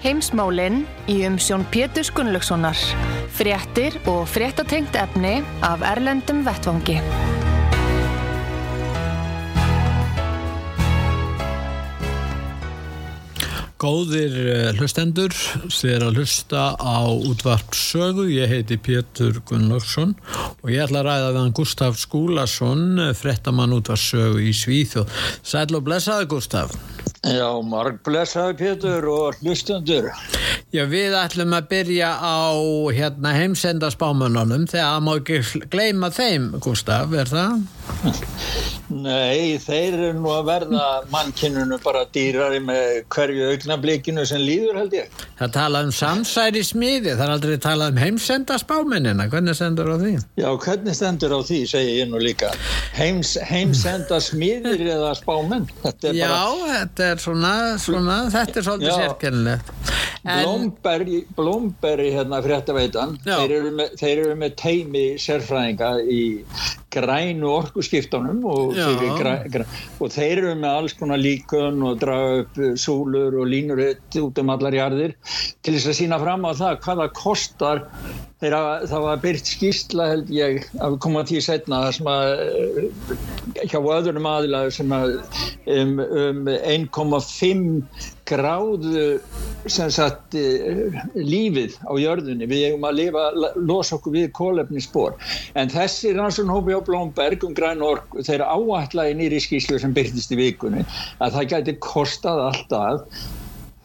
Heimsmálinn í umsjón Pétur Gunnlaugssonar. Fréttir og fréttatengt efni af Erlendum Vettvangi. Góðir eh, hlustendur, þið er að hlusta á útvart sögu. Ég heiti Pétur Gunnlaugsson og ég ætla að ræða við hann Gustaf Skúlason, frettamann útvart sögu í Svíþjóð. Sæl og blessaði Gustaf. Já, marg blessaði Pétur og hlustendur. Já, við ætlum að byrja á hérna, heimsenda spámanunum þegar að má ekki gleyma þeim, Gustaf, er það? Nei, þeir eru nú að verða mannkinnunu bara dýrari með hverju augnablikinu sem líður held ég. Það tala um samsæri smiði, það er aldrei talað um heimsenda spámennina, hvernig sendur á því? Já, hvernig sendur á því, segi ég nú líka. Heims, heimsenda smiðir eða spámenn? Þetta Já, bara... þetta er svona, svona þetta er svolítið sérkennilegt. Blómberg, Blómberg hérna fréttaveitan, þeir eru, með, þeir eru með teimi sérfræðinga í grænu orkuskiptunum og, græ, græ, og þeir eru með alls konar líkun og draga upp súlur og línuritt út um allar jarðir til þess að sína fram á það hvaða kostar þegar það var byrt skýrsla held ég að koma tíu setna sem að hjá öðrum aðilaðu sem að um, um 1,5 gráðu sem sagt lífið á jörðunni. Við eigum að lifa, losa okkur við kólefni spór en þessi rannsóknhópi á Blómberg um græn ork þeir áallægi nýri skýslu sem byrtist í vikunni að það gæti kostað alltaf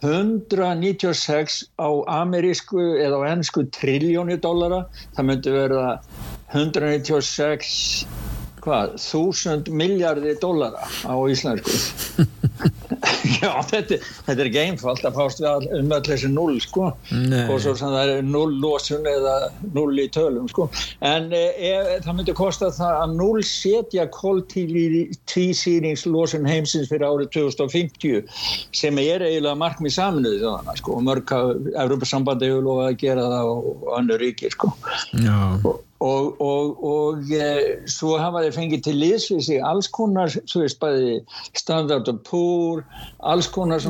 196 á amerísku eða á ennsku triljóni dollara. Það myndi verða 196 hvað, þúsund miljardi dollara á íslensku já, þetta, þetta er ekki einfalt að fást við um öll þessi null sko. Nei. og svo sem það er null lósun eða null í tölum sko. En e, það myndi kosta það að null setja kóltísýringslósun heimsins fyrir árið 2050 sem er eiginlega markmið saminuði þannig sko. Og mörg að Európa sambandi hefur lofað að gera það og annar ríkir sko. Já. Og og, og, og e, svo hafa þeir fengið til liðsvísi alls konar, svo veist bæði Standard & Poor alls konar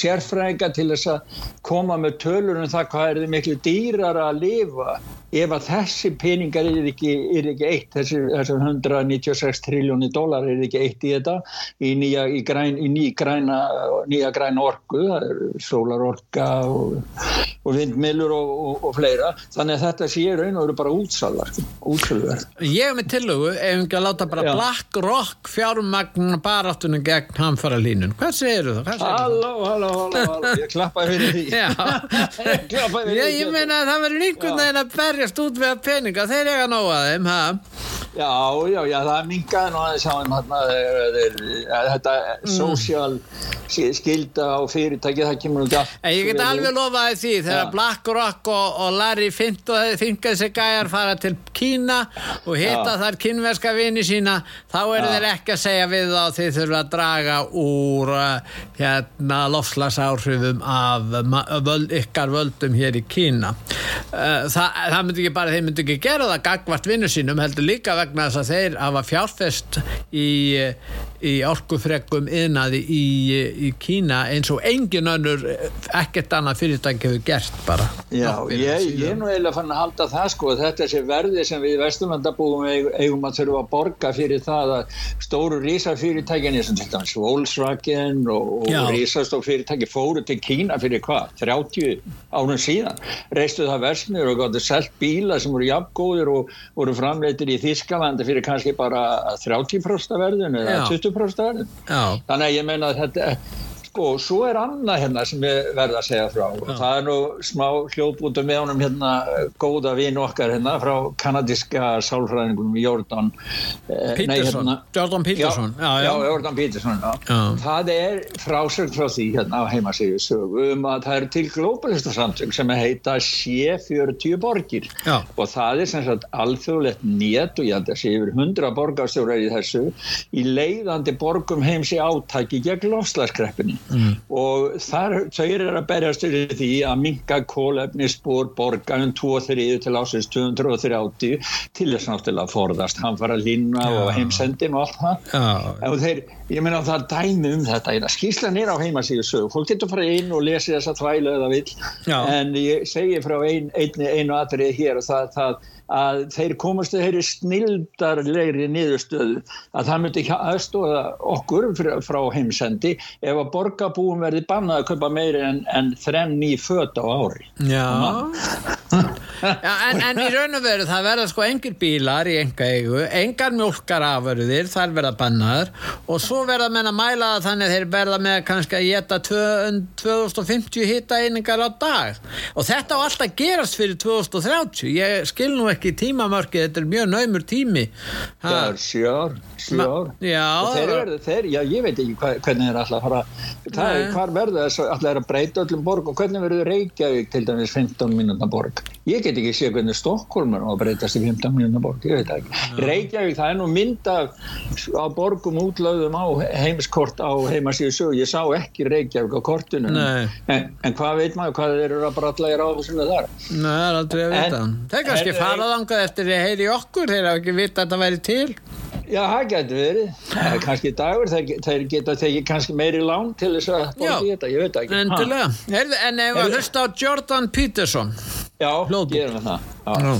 sérfrækja til þess að koma með tölur um það hvað er miklu dýrar að lifa ef að þessi peningar er ekki, er ekki eitt, þessi, þessi 196 triljóni dólar er ekki eitt í þetta í nýja, í græn, í ný græna, nýja græna orku sólarorka og, og vindmilur og, og, og fleira. Þannig að þetta sé raun og eru bara útsalar útsalar. Ég hef með tillögu ef ekki að láta bara Já. Black Rock fjármagn baráttunum gegn hamfara línun, hvað segir þú? Það? Halló, halló, halló, ég klappaði fyrir því. Ég klappaði fyrir því Ég, ég meina að það verður einhvern veginn að berja berjast út að peninga, þeir eiga nóa þeim, ha? Já, já, já, það mingaði nú aðeins á þeim hérna, þetta mm. social skilda á fyrirtæki, það kemur allt. En ég get alveg lofaði því, þegar ja. BlackRock og, og Larry gæjar fara til Kína og hitta ja. þar kynverska vini sína, þá eru ja. þeir ekki að segja við þá þeir þurfa að draga úr uh, hérna lofslagsáhrifum af völd, ykkar völdum hér í Kína. Það, það myndi ekki bara, þeir myndi ekki gera það gagvart vinnu sínum, heldur líka vegna þess að þeir hafa fjárfest í, í orkufreggum innaði í, í Kína eins og engin önnur ekkert annað fyrirtæki hefur gert bara. Já, ég, ég er nú eiginlega fann að halda það sko, þetta sér verði sem við Vesturlandabúum eigum að þurfa að borga fyrir það að stóru rísafyrirtækin eins og til dæmis Volkswagen og, og rísastók fyrirtæki fóru til Kína fyrir hvað, 30 ánum síðan. Reistu það versmiður og gáttu selt bíla sem voru jafngóðir og voru framleitir í Þískalandi fyrir kannski bara 30% verðin eða 20% verðin. Þannig að ég meina að þetta sko, svo er annað hérna sem ég verði að segja frá. Og það er nú smá hljóðbútu með honum hérna, góða vinn okkar hérna frá kanadíska sálfræðingunum Jordan eh, Peterson, hérna, Jordan Peterson. Já, já, já, Jordan Peterson það er frásögn frá því hérna á heimasíðu sögum að það er til globalistu samtök sem heita C40 borgir. Og það er sem sagt alþjóðlegt nét og ég held að sé yfir 100 borgarstjórar í þessu í leiðandi borgum heims í átæki gegn lofslagskreppunni mm. og þar, þau eru að berjast yfir því að minga kólefnisspor borga um 2-3 til ásins 230 til þess náttúrulega að forðast hann fara að lína ja. og heimsendin og allt það ja. og þeir, ég meina það dæmi um þetta, skíslan er á heimasíðu sög, fólk getur fara inn og lesi þessa þvælu eða vill, ja. en ég segi frá ein, ein, einu atrið hér og það, það að þeir komast að þeirri snildarlegri niðurstöðu að það myndi aðstóða okkur frá heimsendi ef að borgarbúum verði bannað að köpa meiri en, en þrenn ný föt á ári. Já, Já en, en í raun og veru það verða sko engir bílar í enga eigu engar mjölkar afverðir, þar verða bannaður og svo verða menna mæla þannig þeir verða með kannski að geta 2050 hitta einingar á dag. Og þetta á alltaf gerast fyrir 2030 ég skil nú ekki ekki tímamörkið, þetta er mjög naumur tími. Ha. það er sjár sjár þeir eru, þeir, já ég veit ekki hva, hvernig þeir alltaf fara það er hvar verður þess að alltaf er að breyta öllum borg og hvernig verður Reykjavík til dæmis 15 mínúna borg? Ég get ekki sé hvernig Stokkólm er að breytast í 15 mínúna borg, ég veit ekki. Já. Reykjavík, það er nú mynda á borgum útlöðum á heimskort á heimasíðu sög, ég sá ekki Reykjavík á kortunum en, en hvað veit maður, hvað þeir eru að bralla í ráðsuna þar? Nei, það er aldrei að vita. Er kannski farað þangað eftir að heyri okkur þeir hafa ekki vita að þetta væri til Já, það getur verið. Það er kannski dagur, þeir geta tekið kannski meiri lán til þess að bóti þetta, ég veit ekki. Endilega. En ef við hlusta á Jordan Peterson. Já, gerum við það. Já.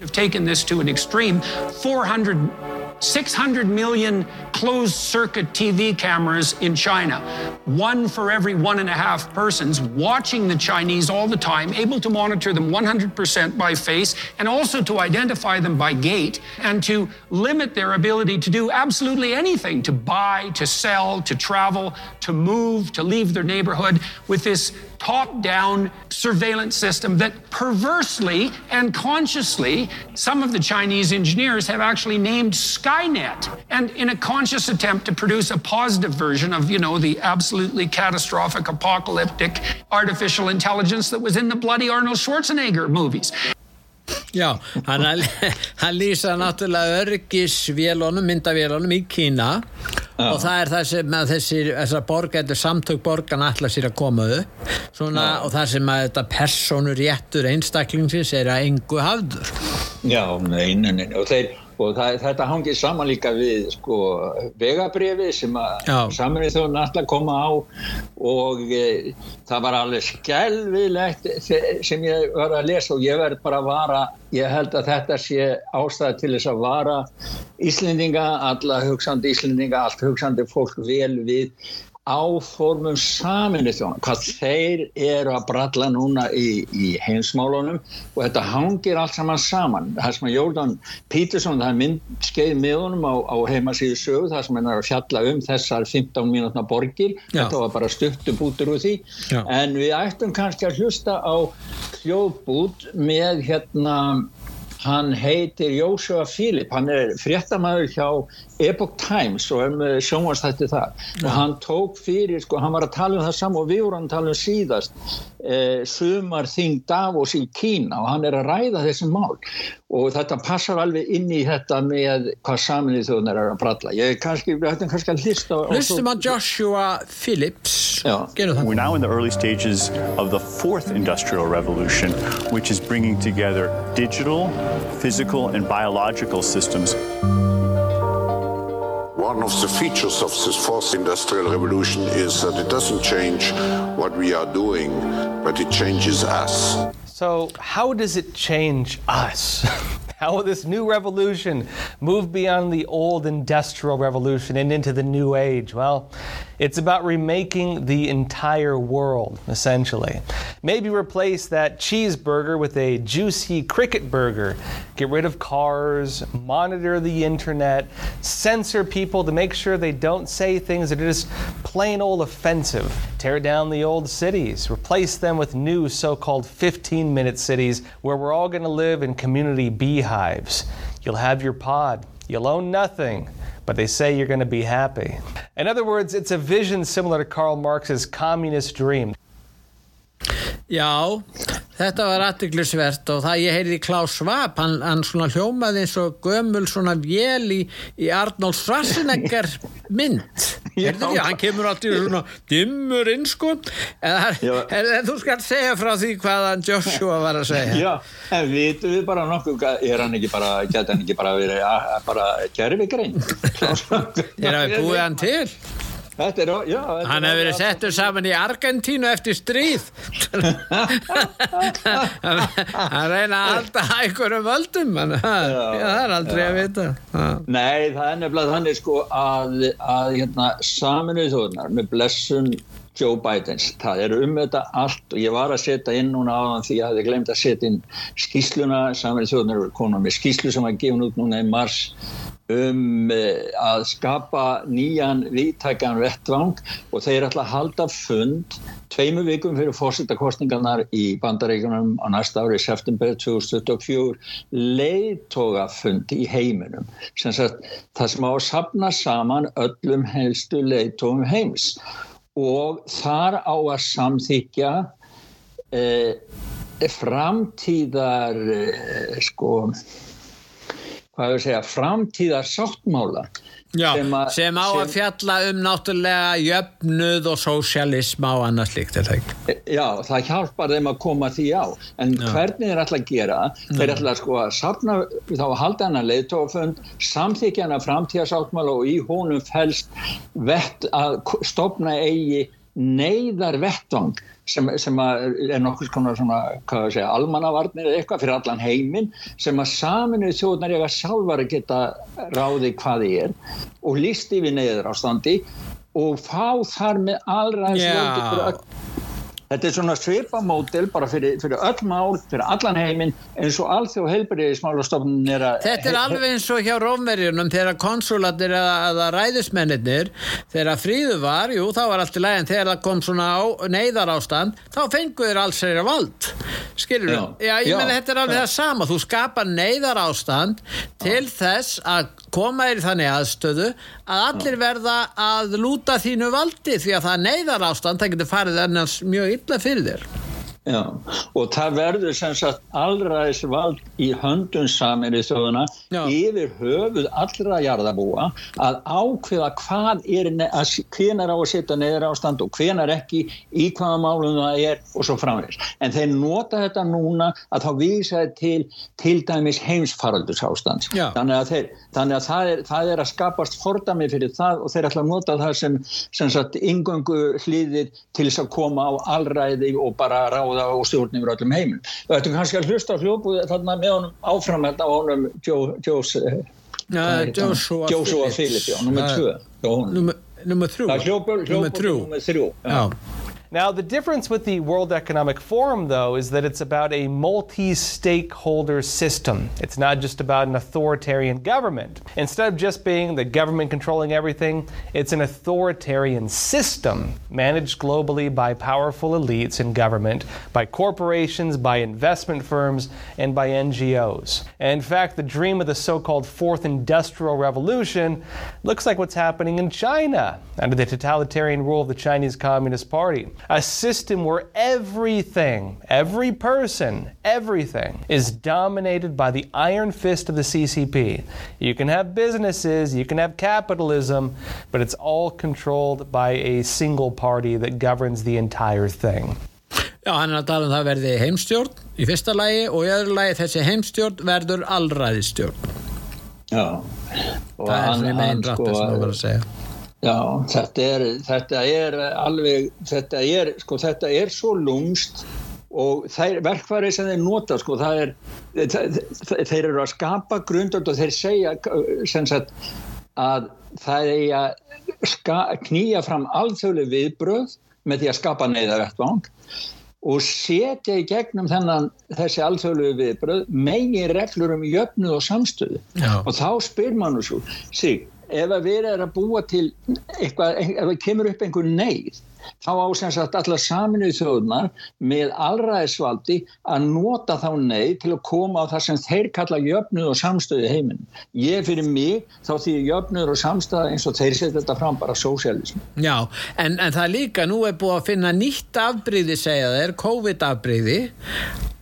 You've taken this to an extreme. 400 600 million closed circuit TV cameras in China, one for every one and a half persons, watching the Chinese all the time, able to monitor them 100% by face, and also to identify them by gait, and to limit their ability to do absolutely anything to buy, to sell, to travel, to move, to leave their neighborhood with this top down surveillance system that perversely and consciously, some of the Chinese engineers have actually named Skynet. And in a conscious attempt to produce a positive version of, you know, the absolutely catastrophic, apocalyptic artificial intelligence that was in the bloody Arnold Schwarzenegger movies. Já, hann, hann lýsa náttúrulega örgisvélunum, myndavélunum í Kína Já. og það er það sem að þessir, þessar borg, þetta samtök borgan allar sér að koma upp svona, og það sem að þetta personur réttur einstaklingsins er að engu hafður. Já, neina, neina og þeir og það, þetta hangið saman líka við sko, vegabriði sem að samanlega þjóðun alltaf koma á. Og e, það var alveg skjálfilegt sem ég var að lesa og ég verð bara að vara. Ég held að þetta sé ástæði til þess að vara Íslendinga, alla hugsandi Íslendinga allt hugsandi fólk vel við áformum saminu þjóna hvað þeir eru að bralla núna í, í heimsmálunum og þetta hangir allt saman saman það sem að Jóldan Pítursson það er myndskeið með honum á, á heimasíðu sög það sem hann er að fjalla um þessar 15 mínútna borgir Já. þetta var bara stuttum bútur úr því Já. en við ættum kannski að hlusta á hljóðbút með hérna hann heitir Jósua Filip, hann er fréttamaður hjá Epoch Times og um sjónvastætti það ja. og hann tók fyrir, sko, hann var að tala um það saman og við vorum að tala um síðast eh, sumar þing Davos í Kína og hann er að ræða þessi mál. Og þetta passar alveg inn í þetta með hvað saminnið þjóðunar er að bralla. Ég er kannski, við ættum kannski að hlista Hlustum á Joshua Phillips We're now in the early stages of the fourth industrial revolution which is bringing together digital, physical and biological systems One of the features of this fourth industrial revolution is that it doesn't change what we are doing, but it changes us. So, how does it change us? how will this new revolution move beyond the old industrial revolution and into the new age? Well, It's about remaking the entire world, essentially. Maybe replace that cheeseburger with a juicy cricket burger. Get rid of cars, monitor the internet, censor people to make sure they don't say things that are just plain old offensive. Tear down the old cities, replace them with new so called 15 minute cities where we're all going to live in community beehives. You'll have your pod, you'll own nothing but they say you're going to be happy. In other words, it's a vision similar to Karl Marx's communist dream. Já, þetta var aðtiklisvert og það ég heyrði Klaus Schwab, hann, hann svona hljómaði eins og gömul svona vél í, í Arnold Schwarzenegger mynd. Heyrðu því, hann kemur alltaf svona dimmur inn sko. En, en, en þú skal segja frá því hvaðan Joshua var að segja. Já, en vitum við bara nokkuð, er hann ekki bara, hann ekki bara verið bara gerfi grein? Er það búið hann til? Er, já, hann hefur verið settur saman í Argentínu eftir stríð. Hann reyna að halda einhverjum völdum en það er aldrei að vita. Nei, það er nefnilega þannig sko að, að hérna, saminuð þjóðunar með blessun Joe Bidens, það er um þetta allt og ég var að setja inn núna á þann því að ég hefði glemt að setja inn skýsluna saminuð þjóðunar konum með skýslu sem var gefin út núna í mars um eh, að skapa nýjan viðtækjan vettvang og þeir ætla að halda fund tveimu vikum fyrir fórsettakostningarnar í bandaríkunum á næsta ári september 2024 leiðtógafund í heiminum. Sem sagt það sem á að sapna saman öllum helstu leiðtógum heims. og þar á að samþykja eh, framtíðar eh, sko hvað hefur segja, framtíðar sáttmála Já, sem, a, sem á að fjalla um náttúrulega jöfnuð og sósialism á annars líkt? E, já, það hjálpar þeim að koma því á en Já. hvernig þeir ætla að gera þeir ætla að sko að sapna þá að halda hana leiðtófund, samþykja hana framtíðarsáttmála og í honum fælst vett að stopna eigi neyðar vettvang sem, sem er nokkur konar svona, hvað ég segja, almannavarnir eða eitthvað fyrir allan heiminn sem að saminuð þjóðnar ég að sjálfar geta ráði hvað þið er og lísti við neyður ástandi og fá þar með allra yeah. Þetta er svona svipamódel bara fyrir, fyrir öll mál, fyrir allan heiminn eins og allþjóð heilbyrðismálastofnun er að... Þetta er alveg eins og hjá Rómverjunum þegar konsulatir eða, eða ræðismennir þegar fríðu var, jú þá var allt í lægin þegar það kom svona á, neyðar ástand þá fenguður alls þeirra vald skilur þú? Já, já, ég menna þetta er alveg já. það sama þú skapar neyðar ástand til þess að koma þér í þannig aðstöðu að allir verða að lúta þínu valdi því að það neyðar ástand það getur farið ennast mjög illa fyrir þér Já, og það verður sem sagt allraðis vald í höndun samin í þjóðuna Já. yfir höfuð allra jarðabúa að ákveða hvað er hvenar á að setja neður ástand og hvenar ekki í hvaða málum það er og svo framvegs. En þeir nota þetta núna að þá vísa til til dæmis heimsfaraldurs ástand. Þannig að, þeir, þannig að það, er, það er að skapast fordami fyrir það og þeir ætla að nota það sem, sem sagt yngöngu hlýðir til þess að koma á allræði og bara ráða ráða og stjórn yfir öllum heiminn. Þú ættum kannski að hlusta hljópuð þarna með honum áframhælt á honum Joshua, já, nummið tvö. Nummið þrjú. Hljópuð nummið þrjú, já. Now, the difference with the World Economic Forum, though, is that it's about a multi stakeholder system. It's not just about an authoritarian government. Instead of just being the government controlling everything, it's an authoritarian system managed globally by powerful elites in government, by corporations, by investment firms, and by NGOs. And in fact, the dream of the so called Fourth Industrial Revolution looks like what's happening in China under the totalitarian rule of the Chinese Communist Party a system where everything, every person, everything is dominated by the iron fist of the CCP. You can have businesses, you can have capitalism, but it's all controlled by a single party that governs the entire thing. Já, hann er að tala um það verði heimstjórn í fyrsta lægi og í öðru lægi þessi heimstjórn verður allræðistjórn. Já. Og það er svona megin rættir sem þú var að segja. Já, þetta er, þetta er alveg, þetta er, sko, þetta er svo lungst og þeir, verkfæri sem þeir nota, sko, það er, það, þeir eru að skapa grundöld og þeir segja, sem sagt, að það er að knýja fram alþjóðlega viðbröð með því að skapa neyðavettvang og setja í gegnum þennan þessi alþjóðlegu viðbröð megin reglur um jöfnuð og samstöðu Já. og þá spyr mann svo sig, ef að við erum að búa til eitthvað, ef það kemur upp einhver neyð þá ásens að allar saminuð þjóðunar með allraðisvaldi að nota þá neyð til að koma á það sem þeir kalla jöfnuð og samstöðu heiminn. Ég fyrir mig þá því jöfnuður og samstöða eins og þeir setja þetta fram bara sósialism. Já, en, en það líka nú er búið að finna nýtt afbríði segja þeir, COVID afbríði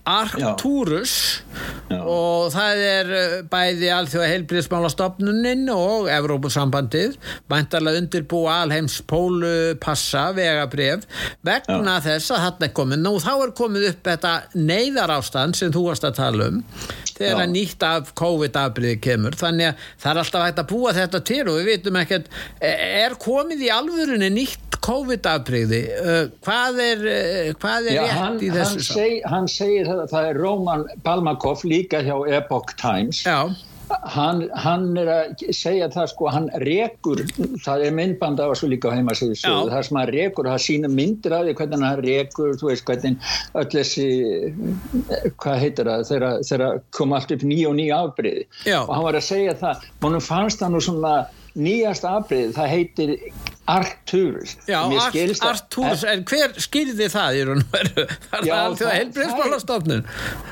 Arcturus Já. og það er eh, bæði alþjóða heilbríðsmálastofnuninn og Evrópusambandið mæntalega undirbúa alheims pólupassa vegabref vegna Já. þess að hann er komið nú þá er komið upp þetta neyðar ástand sem þú varst að tala um þegar að nýtt af COVID-afbríði kemur. Þannig að það er alltaf hægt að búa þetta til og við veitum ekkert e, er komið í alvörunni nýtt COVID-afbríði uh, hvað er, uh, hvað er Já, rétt hann, í þessu hann, seg, hann segir þetta, það er Roman Balmakov líka hjá Epoch Times. Já Hann, hann er að segja það sko, hann rekur, það er myndband af þessu líka heimasíðu sögu, það sem hann rekur, það sína myndir af því hvernig hann rekur, þú veist hvernig öll þessi, hvað heitir það, þegar, þegar kom allt upp nýja og nýja afbreyði og hann var að segja það, honum fannst það nú svona nýjast afbreyði, það heitir Arcturus Já, Arcturus, en hver skilði það í raun og veru? Það er alltaf heilbreyðsmálastofnun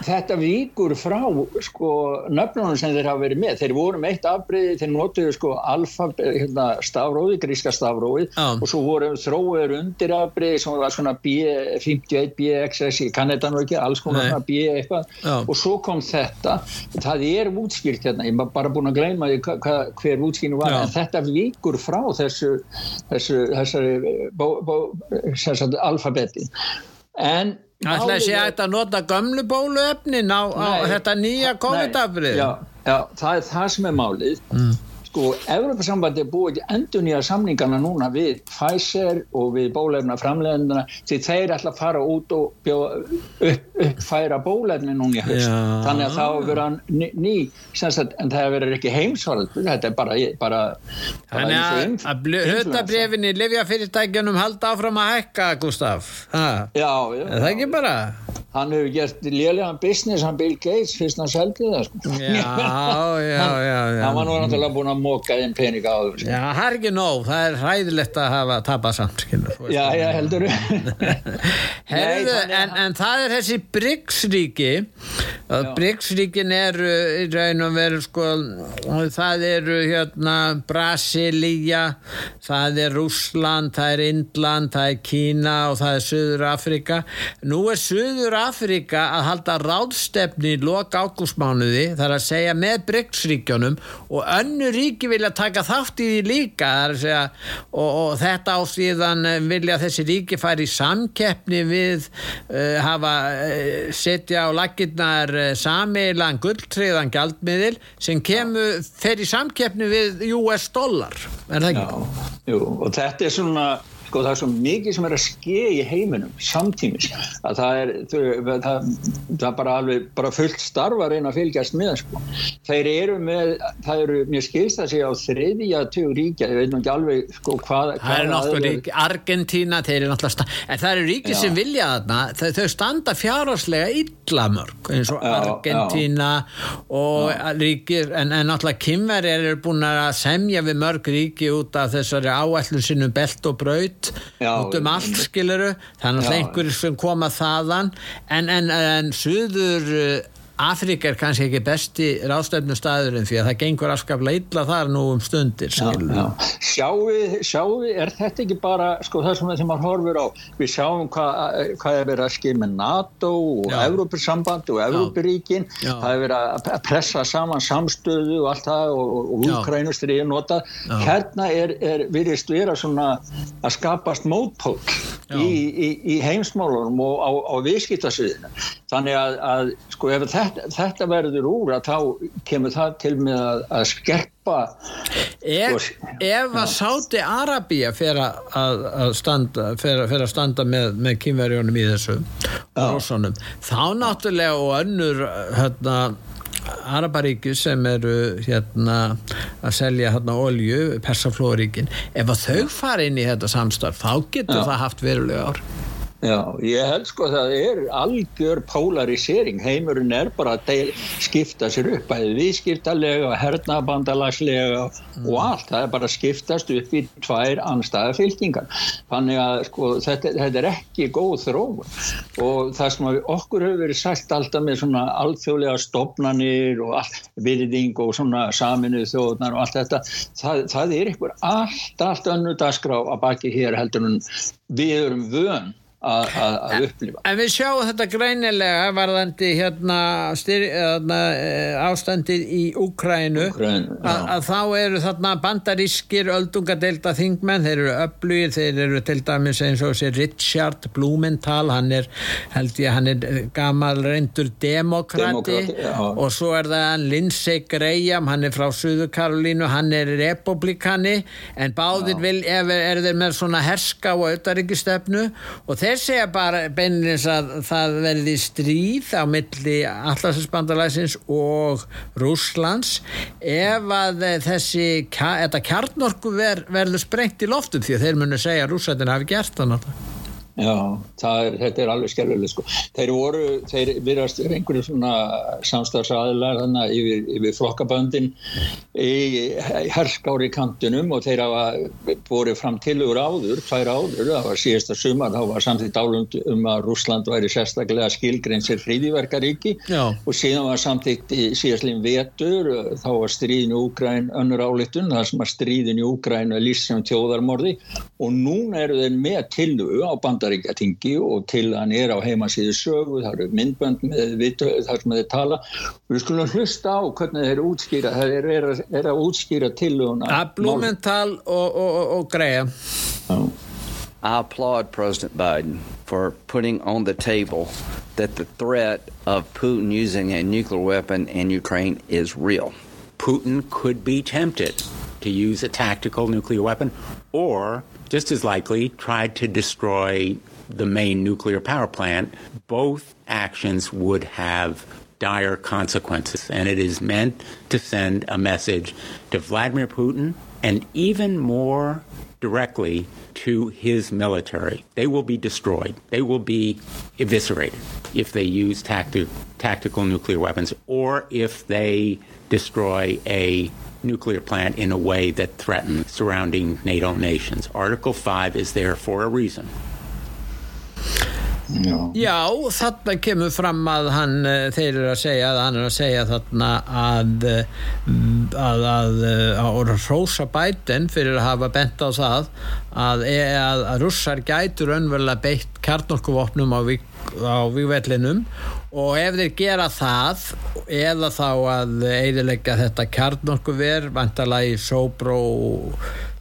Þetta víkur frá sko, nöfnunum sem þeir hafa verið með. Þeir voru með eitt afbreyði, þeir notuðu sko hérna, stafróði, gríska stafróði ah. og svo voru þróður undir afbreyði sem var svona B51, BXS, ég kann þetta nú ekki alls konar svona B eitthvað. Ah. og svo kom þetta, það er útskýrt hérna, ég var bara búin að gleyma hver útskýrnu var, ah. en þetta víkur frá þessu þessu, þessari alfabeti. En Það ætla að sé að þetta nota gömlu bóluefnin á, á þetta nýja COVID-afrið Já, já, það er það sem er málið. Mm sko, Evropasambandi er búið endur nýja samningarna núna við Pfizer og við bólefna framlegandana því þeir ætla að fara út og bjóða, upp, uppfæra bólefni núna í höst, Já. þannig að þá verður ný, ný sagt, en það verður ekki heimsvarð, þetta er bara, bara, bara Þannig að hlutabrifinni Livjafyrirtækjunum halda áfram að hækka, Gustaf ha. Já, já. Það er ekki bara hann hefur gert lélegan business hann Bill Gates fyrst hann seldi það sko. já, já, já, já hann var nú náttúrulega búin að móka einn pening á það já, það er ekki nóg, það er hræðilegt að hafa tapað samt já, já, heldur. Herðu, en, en það er þessi Bryggsríki Bryggsríkin eru í raun og veru sko, það eru hérna Brasilia það er Rúsland, það er Indland það er Kína og það er Suður Afrika nú er Suður Afrika að halda ráðstefni í loka ágústmánuði þar að segja með Bryggsríkjónum og önnu ríki vilja taka þátt í því líka segja, og, og þetta ásíðan eh, vilja þessi ríki færi í samkeppni við uh, hafa uh, setja á laginnar uh, samilan gulltriðan gjaldmiðil sem kemur, fer í samkeppni við US dollar er það ekki? Já, jú, og þetta er svona sko það er svo mikið sem er að ske í heiminum samtímis að það er það, það er bara alveg bara fullt starfa að reyna að fylgjast með sko. þeir eru með það eru, mér skilst það sig á þriðja tjóð ríkja, ég veit ekki alveg sko hvað það er nokkuð ríki, Argentina þeir eru náttúrulega, en það eru ríki já. sem vilja þarna, þau, þau standa fjárháslega illamörg, eins og já, Argentina já. og ríkir, en, en náttúrulega Kimver eru búin að semja við mörg ríki út af þessari áætlun sinum belt og braut út já, út um allt skiluru þannig að einhverjum sem koma þaðan. En, en, en suður Afrika er kannski ekki besti ráðstöfnu staðurinn því að það gengur afskaplega illa þar nú um stundir Sjáu, sjáu, er þetta ekki bara sko það sem maður horfur á? Við sjáum hvað hva er verið að skilja með NATO og Evrópussamband og Evrópuríkin. Það er verið að pressa saman samstöðu og allt það og, og útkrænustrið er notað. Hérna er, er virðist vera svona að skapast mótpól í, í, í heimsmálunum og á, á viðskiptasviðinu. Þannig að, að sko ef þetta, þetta verður úr að þá kemur það til með að, að skerpa Ef, sko, ef að Sáti Arabíja fer að, að standa fer, fer að standa með, með kynverjónum í þessu þá náttúrulega og önnur hérna Araparíki sem eru hérna að selja hérna olju, persaflóríkin ef að þau fara inn í þetta samstarf þá getur Já. það haft verulega ár Já, ég held sko að það er algjör polarisering, heimurinn er bara að skipta sér upp bæðið viðskiptalega, hernabandalagslega mm. og allt, það er bara að skiptast upp í tvær anstæða fylkingar. Þannig að sko þetta, þetta er ekki góð þróun. Og það sem okkur hefur verið sagt alltaf með svona alþjóðlega stopnanir og all, virðing og svona saminuð þjóðnar og allt þetta, það, það er einhver allt, allt önnu dagskrá að baki hér heldur en við erum vön að upplifa. En við sjáum þetta greinilega varðandi hérna, hérna eh, ástandið í Úkrænu að, þá eru þarna bandarískir öldungadeilda þingmenn, þeir eru öflugir, þeir eru til dæmis eins og þessi Richard Blumenthal, hann er held ég, hann er gamal reyndur demokrati, og svo er það Lindsey Graham, hann er frá Suðu Karolínu, hann er republikani en báðir vil, ef er þeir með svona herska og auðaríkistefnu og þeir þeir segja bara beinilins að það verði stríð á milli allarsbandalæsins og Rúslands ef að þessi þetta kjarnorku ver, verður sprengt í loftum því að þeir munu segja að rúsætin hafi gert það náttúrulega Já, er, þetta er alveg skerfileg sko. Þeir voru, þeir virðast einhverju svona samstagsaðilar þannig yfir, yfir flokkaböndin í herskári kantunum og þeir hafa borið fram tilugur áður, tvær áður, það var síðasta sumar, þá var samtidig dálund um að Rúsland væri sérstaklega skilgreynsir fríðiverkaríki og síðan var samtidig síðastlinn vetur, þá var stríðin í Úgræn önnur álittun, það sem að stríðin í Úgræn er líst sem tjóðarmorði og núna eru þeir með tilugu á bandar bandaríkjatingi og til hann er á heimasíðu sögu, það eru myndbönd með vitu, þar sem þeir tala. Og við skulum hlusta á hvernig þeir útskýra það er, er, er að útskýra til að Blumenthal og, og, og Greia I applaud President Biden for putting on the table that the threat of Putin using a nuclear weapon in Ukraine is real. Putin could be tempted to use a tactical nuclear weapon or just as likely tried to destroy the main nuclear power plant, both actions would have dire consequences. And it is meant to send a message to Vladimir Putin and even more directly to his military. They will be destroyed. They will be eviscerated if they use tacti- tactical nuclear weapons or if they destroy a nuclear plant in a way that threatens surrounding NATO nations. Article 5 is there for a reason. Já. Já, þarna kemur fram að hann, eh, þeir eru að segja að hann er að segja þarna að að, að, að, að rosa bæten fyrir að hafa bent á það að, að russar gætur önverulega beitt kjarnorkuvopnum á, á vývellinum og ef þeir gera það eða þá að eidilegja þetta kjarnorkuver vantalagi Sobro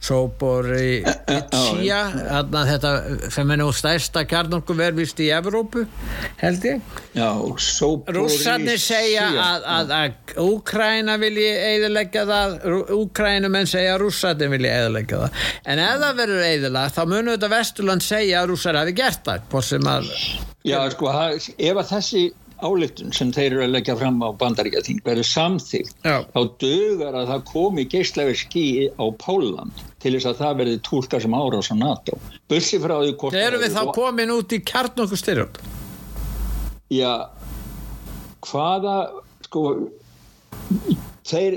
Sobori Itsia þetta er nú stærsta kjarnorkuver vist í Evrópu held ég. Rússarnir segja að, að, að Úkræna vilji eidilegja það Úkrænumenn segja að Rússarnir vilji eidilegja það. En ef það verður eidilag þá munum þetta Vesturland segja að Rússar hafi gert það Já sko ef að þessi áliktun sem þeir eru að leggja fram á bandaríkjating verður samþýgt þá dögar að það komi geistleverski á Póland til þess að það verði tólka sem árás á NATO. Bussi frá því hvort Þegar við þá komin út í kjarn okkur styrjum Já hvaða sko Þeir,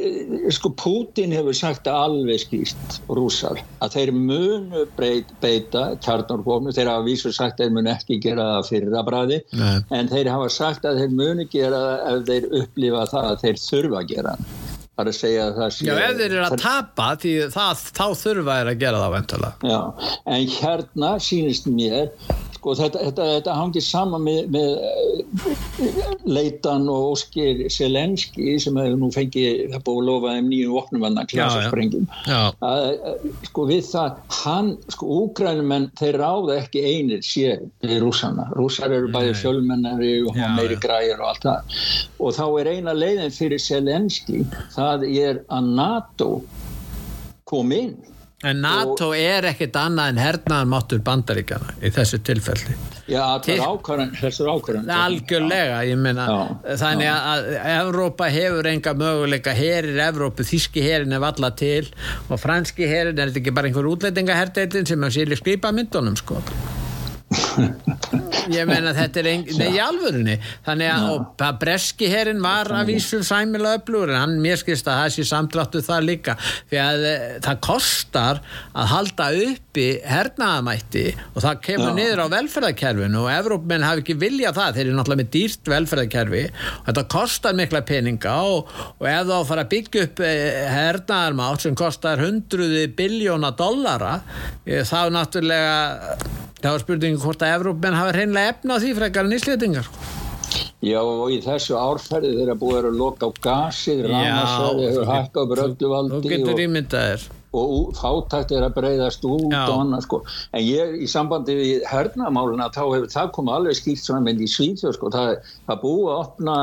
sko Putin hefur sagt alveg skýst rúsar að þeir munu beita kjarnarkofnu, þeir hafa vísur sagt að þeir munu ekki gera það fyrir að bræði en þeir hafa sagt að þeir munu gera það ef þeir upplifa það að þeir þurfa að gera það. Er að segja að það sé Já, ef þeir eru að tapa því það, þá þurfa þeir að gera það ventulega Já, en hérna sínist mér sko þetta, þetta, þetta hangir saman með, með eh, leitan og Óskir Selenski sem hefur nú fengið það búið að lofa um nýjum vopnumanna klasasprengjum. Sko við það hann, sko úgrænumenn þeir ráða ekki einir sér í rúsana, rúsar eru bæði fjölmennari og já, meiri græir og allt það. Og þá er eina leiðin fyrir Selenski það er að NATO kom inn En NATO og, er ekkit annað en hernaðan máttur bandaríkjana í þessu tilfelli. Já, þessu ákvarðan. Algjörlega, ég meina, þannig já. að Evrópa hefur enga möguleika, herir Evrópu, þíski herin er valla til og franski herin er þetta ekki bara einhver útlætingaherdeilin sem er síli skripa myndunum, sko ég meina þetta er nei, í alvörunni. Þannig að, breski herrin var að vísu sæmilega öflugur en hann mér skilst að það sé samtráttu það líka. Því að e, það kostar að halda uppi hernaðamætti og það kemur Já. niður á velferðarkerfinu og Evrópmenn hafi ekki viljað það. Þeir eru náttúrulega með dýrt velferðarkerfi. Og þetta kostar mikla peninga og, og ef þá fara að byggja upp e, hernaðarmátt sem kostar hundruði biljóna dollara e, þá náttúrulega þá er spurningin hvort að Evrópmenn hafa hreinlega efna á því frekar en íslýtingar Já og í þessu árferði þeirra búið að loka á gasið, rámasverði, hefur hækkað brölduvaldi og, og, og, og fátækt er að breyðast út Já. og annað sko. En ég í sambandi við hernamáluna þá hefur það komið alveg skýrt svona mynd í Svíðjó sko. Það, það búið að opna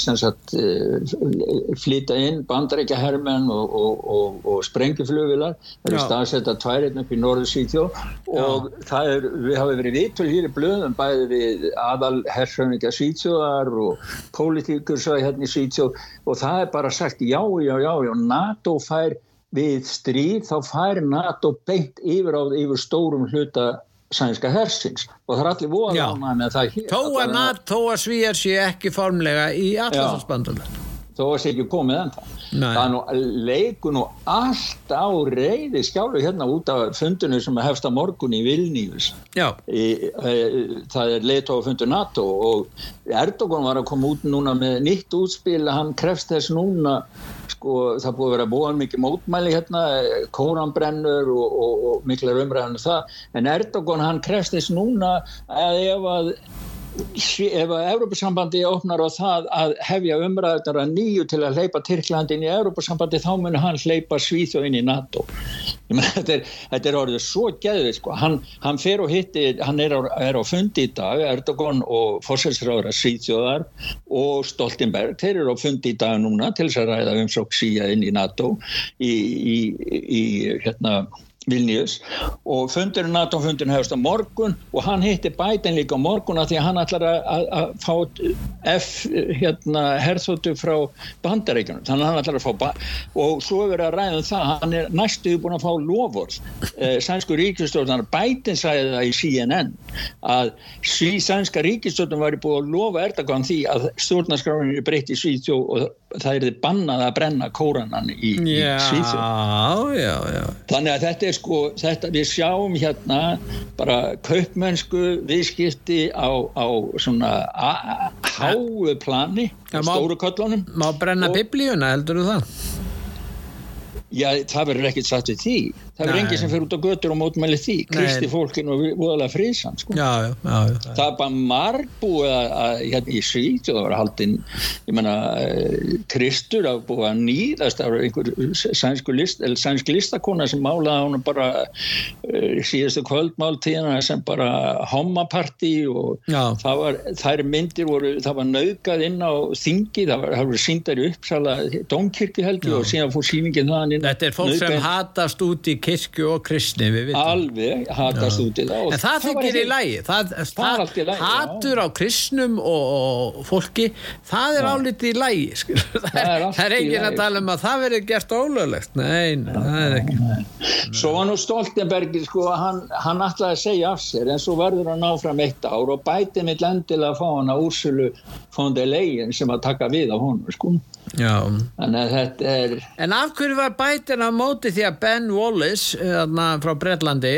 sagt, eh, flyta inn bandarækja hermenn og, og, og sprengjuflugvilar það er staðsett að tværið upp í norðu Svíðjó og það er, við hafum verið vitul hér í blöðum bæði við aðal herrfræðingar Svíðjóðar og pólitíkur svo hérna í Svíðjó og það er bara sagt já já já já NATO fær við stríð þá fær NATO beint yfir á yfir stórum hluta sænska hersins og það er allir voða með það hér. Þó að NATO að svíjar sé ekki formlega í allarsbandunar. Þó að sé ekki komið en það. Nei. það er nú leiku nú allt á reyði skjálu hérna út af fundinu sem hefst að morgun í Vilnius í, e, það er leitofundur NATO og Erdogan var að koma út núna með nýtt útspil hann krefst þess núna sko það búið að vera búin mikið mótmæli hérna kóranbrennur og, og, og miklar umræðan um það en Erdogan hann krefst þess núna að ef að ef að Európa-sambandi opnar á það að hefja umræðar að nýju til að hleypa Tyrklandin í Európa-sambandi þá munir hann hleypa Svíþjóðin í NATO meni, þetta, er, þetta er orðið svo gæðið sko. hann, hann fer og hitti hann er á, er á fundi í dag Erdogan og fórsælsráður að Svíþjóðar og Stoltenberg, þeir eru á fundi í dag núna til þess að ræða um svo síja inn í NATO í, í, í hérna Vilnius og fundurinn NATO fundurinn hefast á morgun og hann hitti Biden líka á morgun að því að hann ætlar að, fá F hérna herþóttu frá bandaríkjunum. Þannig að hann ætlar að fá og svo er verið að ræða um það hann er næstuði búin að fá lofvörð eh, sænsku ríkistjórnar Biden sæði það í CNN að sví sænska ríkistjórnar væri búin að lofa Erdogan því að stjórnarskráin er breytt í Svíðjó og það er þið bannað að brenna kóranan í, í Svíðjó þannig að þetta er sko þetta við sjáum hérna bara kaupmennsku viðskipti á, á svona háu plani stóru köllunum Má brenna biblíuna heldur þú það? Já það verður ekkert satt við því það er enginn sem fyrir út á götur og mótmæli því. Kristi fólkinu og voðalega friðsam sko. já, já, já, það er bara margbúið að hérna í Svít og það var haldinn ég menna eh, Kristur að búið að nýðast af einhver sænsk list, listakona sem málaði hún bara uh, síðustu kvöldmáltíðina sem bara homapartí og það var þær myndir voru, það var naukað inn á þingi, það var, það var síndar í uppsala domkirkju heldur og síðan fór síningin það Þetta er fólk sem hatast út í kirkju og kristni alveg hatast út í það en það, það þykir í lægi það, það, það hatur á kristnum og, og fólki það er álítið í lægi það er engin að tala um að það verður gert ólöglegt. Nein, það er ekki. svo var nú Stoltenberg sko, hann, hann ætlaði að segja af sér en svo verður hann áfram eitt ár og bæti mitt lendilega að fá hann að úrsölu fóndi legin sem að taka við á honum sko Já. Þannig að þetta er En af hverju var bætin á móti því að Ben Wallace þarna, frá Breitlandi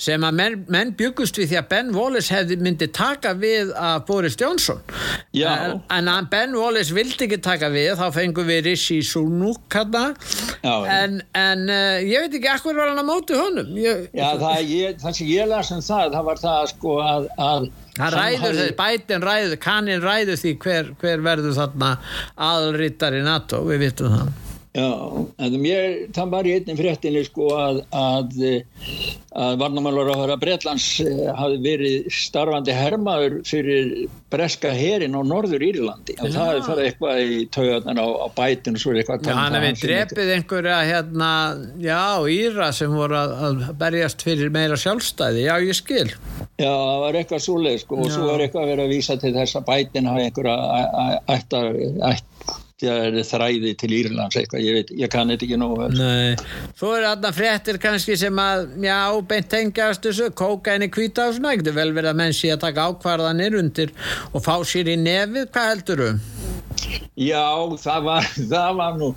sem að menn, menn byggust við því að Ben Wallace hefði myndi taka við að Boris Johnson? En, en að Ben Wallace vildi ekki taka við þá fengum við Rishi Sunuk en, en uh, ég veit ekki ekkur var hann á móti honum? Ég, Já það, ég, það sem ég las um það það var það sko að, að ræður bætin ræður kannin ræður því hver, hver verður þarna aðrittar í NATO, við vitum það Já, en mér, það var í einnig fréttinni sko að, að, að varnamálur á höra Breitlands eh, hafi verið starfandi hermaður fyrir breska herin á norður Írlandi. Og það hefði farið eitthvað í taugarnar á, á bætinu svo eitthvað Já, hann hefði drefið einhverja hérna, já, Íra sem voru að, að berjast fyrir meira sjálfstæði, já, ég skil. Já, það var eitthvað svoleið sko og svo er eitthvað að vera að vísa til þess að bætin hafi einhverja ættar ætt það er þræði til Írlands eitthvað, ég veit, ég kann þetta ekki nógu Nei, þú eru aðna fréttir kannski sem að, já, beint tengjast þessu, kóka henni kvíta og svona, ekkert vel verið að menn sé að taka ákvarðanir undir og fá sér í nefið, hvað heldur þú? Já, það var, það var nú,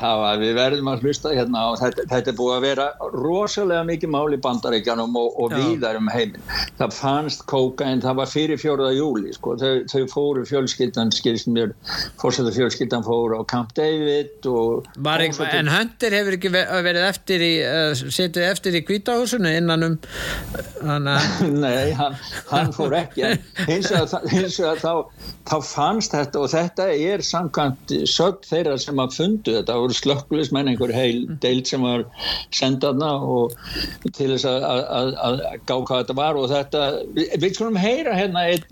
það var, við verðum að hlusta hérna og þetta, þetta er búið að vera rosalega mikið mál í bandaríkjanum og, og víðar um heiminn. Það fannst kókain, það var fyrir fjóruða júli, sko, þau, þau fóru fjölskyldan, skilst mér, fórsættu fjölskyldan fóru á Camp David ekki, en Hunter hefur ekki verið eftir í, setið eftir í kvítahúsinu innan um, hana... Nei, hann, hann fór ekki, hins vegar þá, þá fannst þetta og þetta er samkvæmt sög þeirra sem að fundu þetta. Voru slökkulismenn einhver heil deilt sem var sendaðna og til þess að gá hvað þetta var og þetta við skulum heyra hérna einn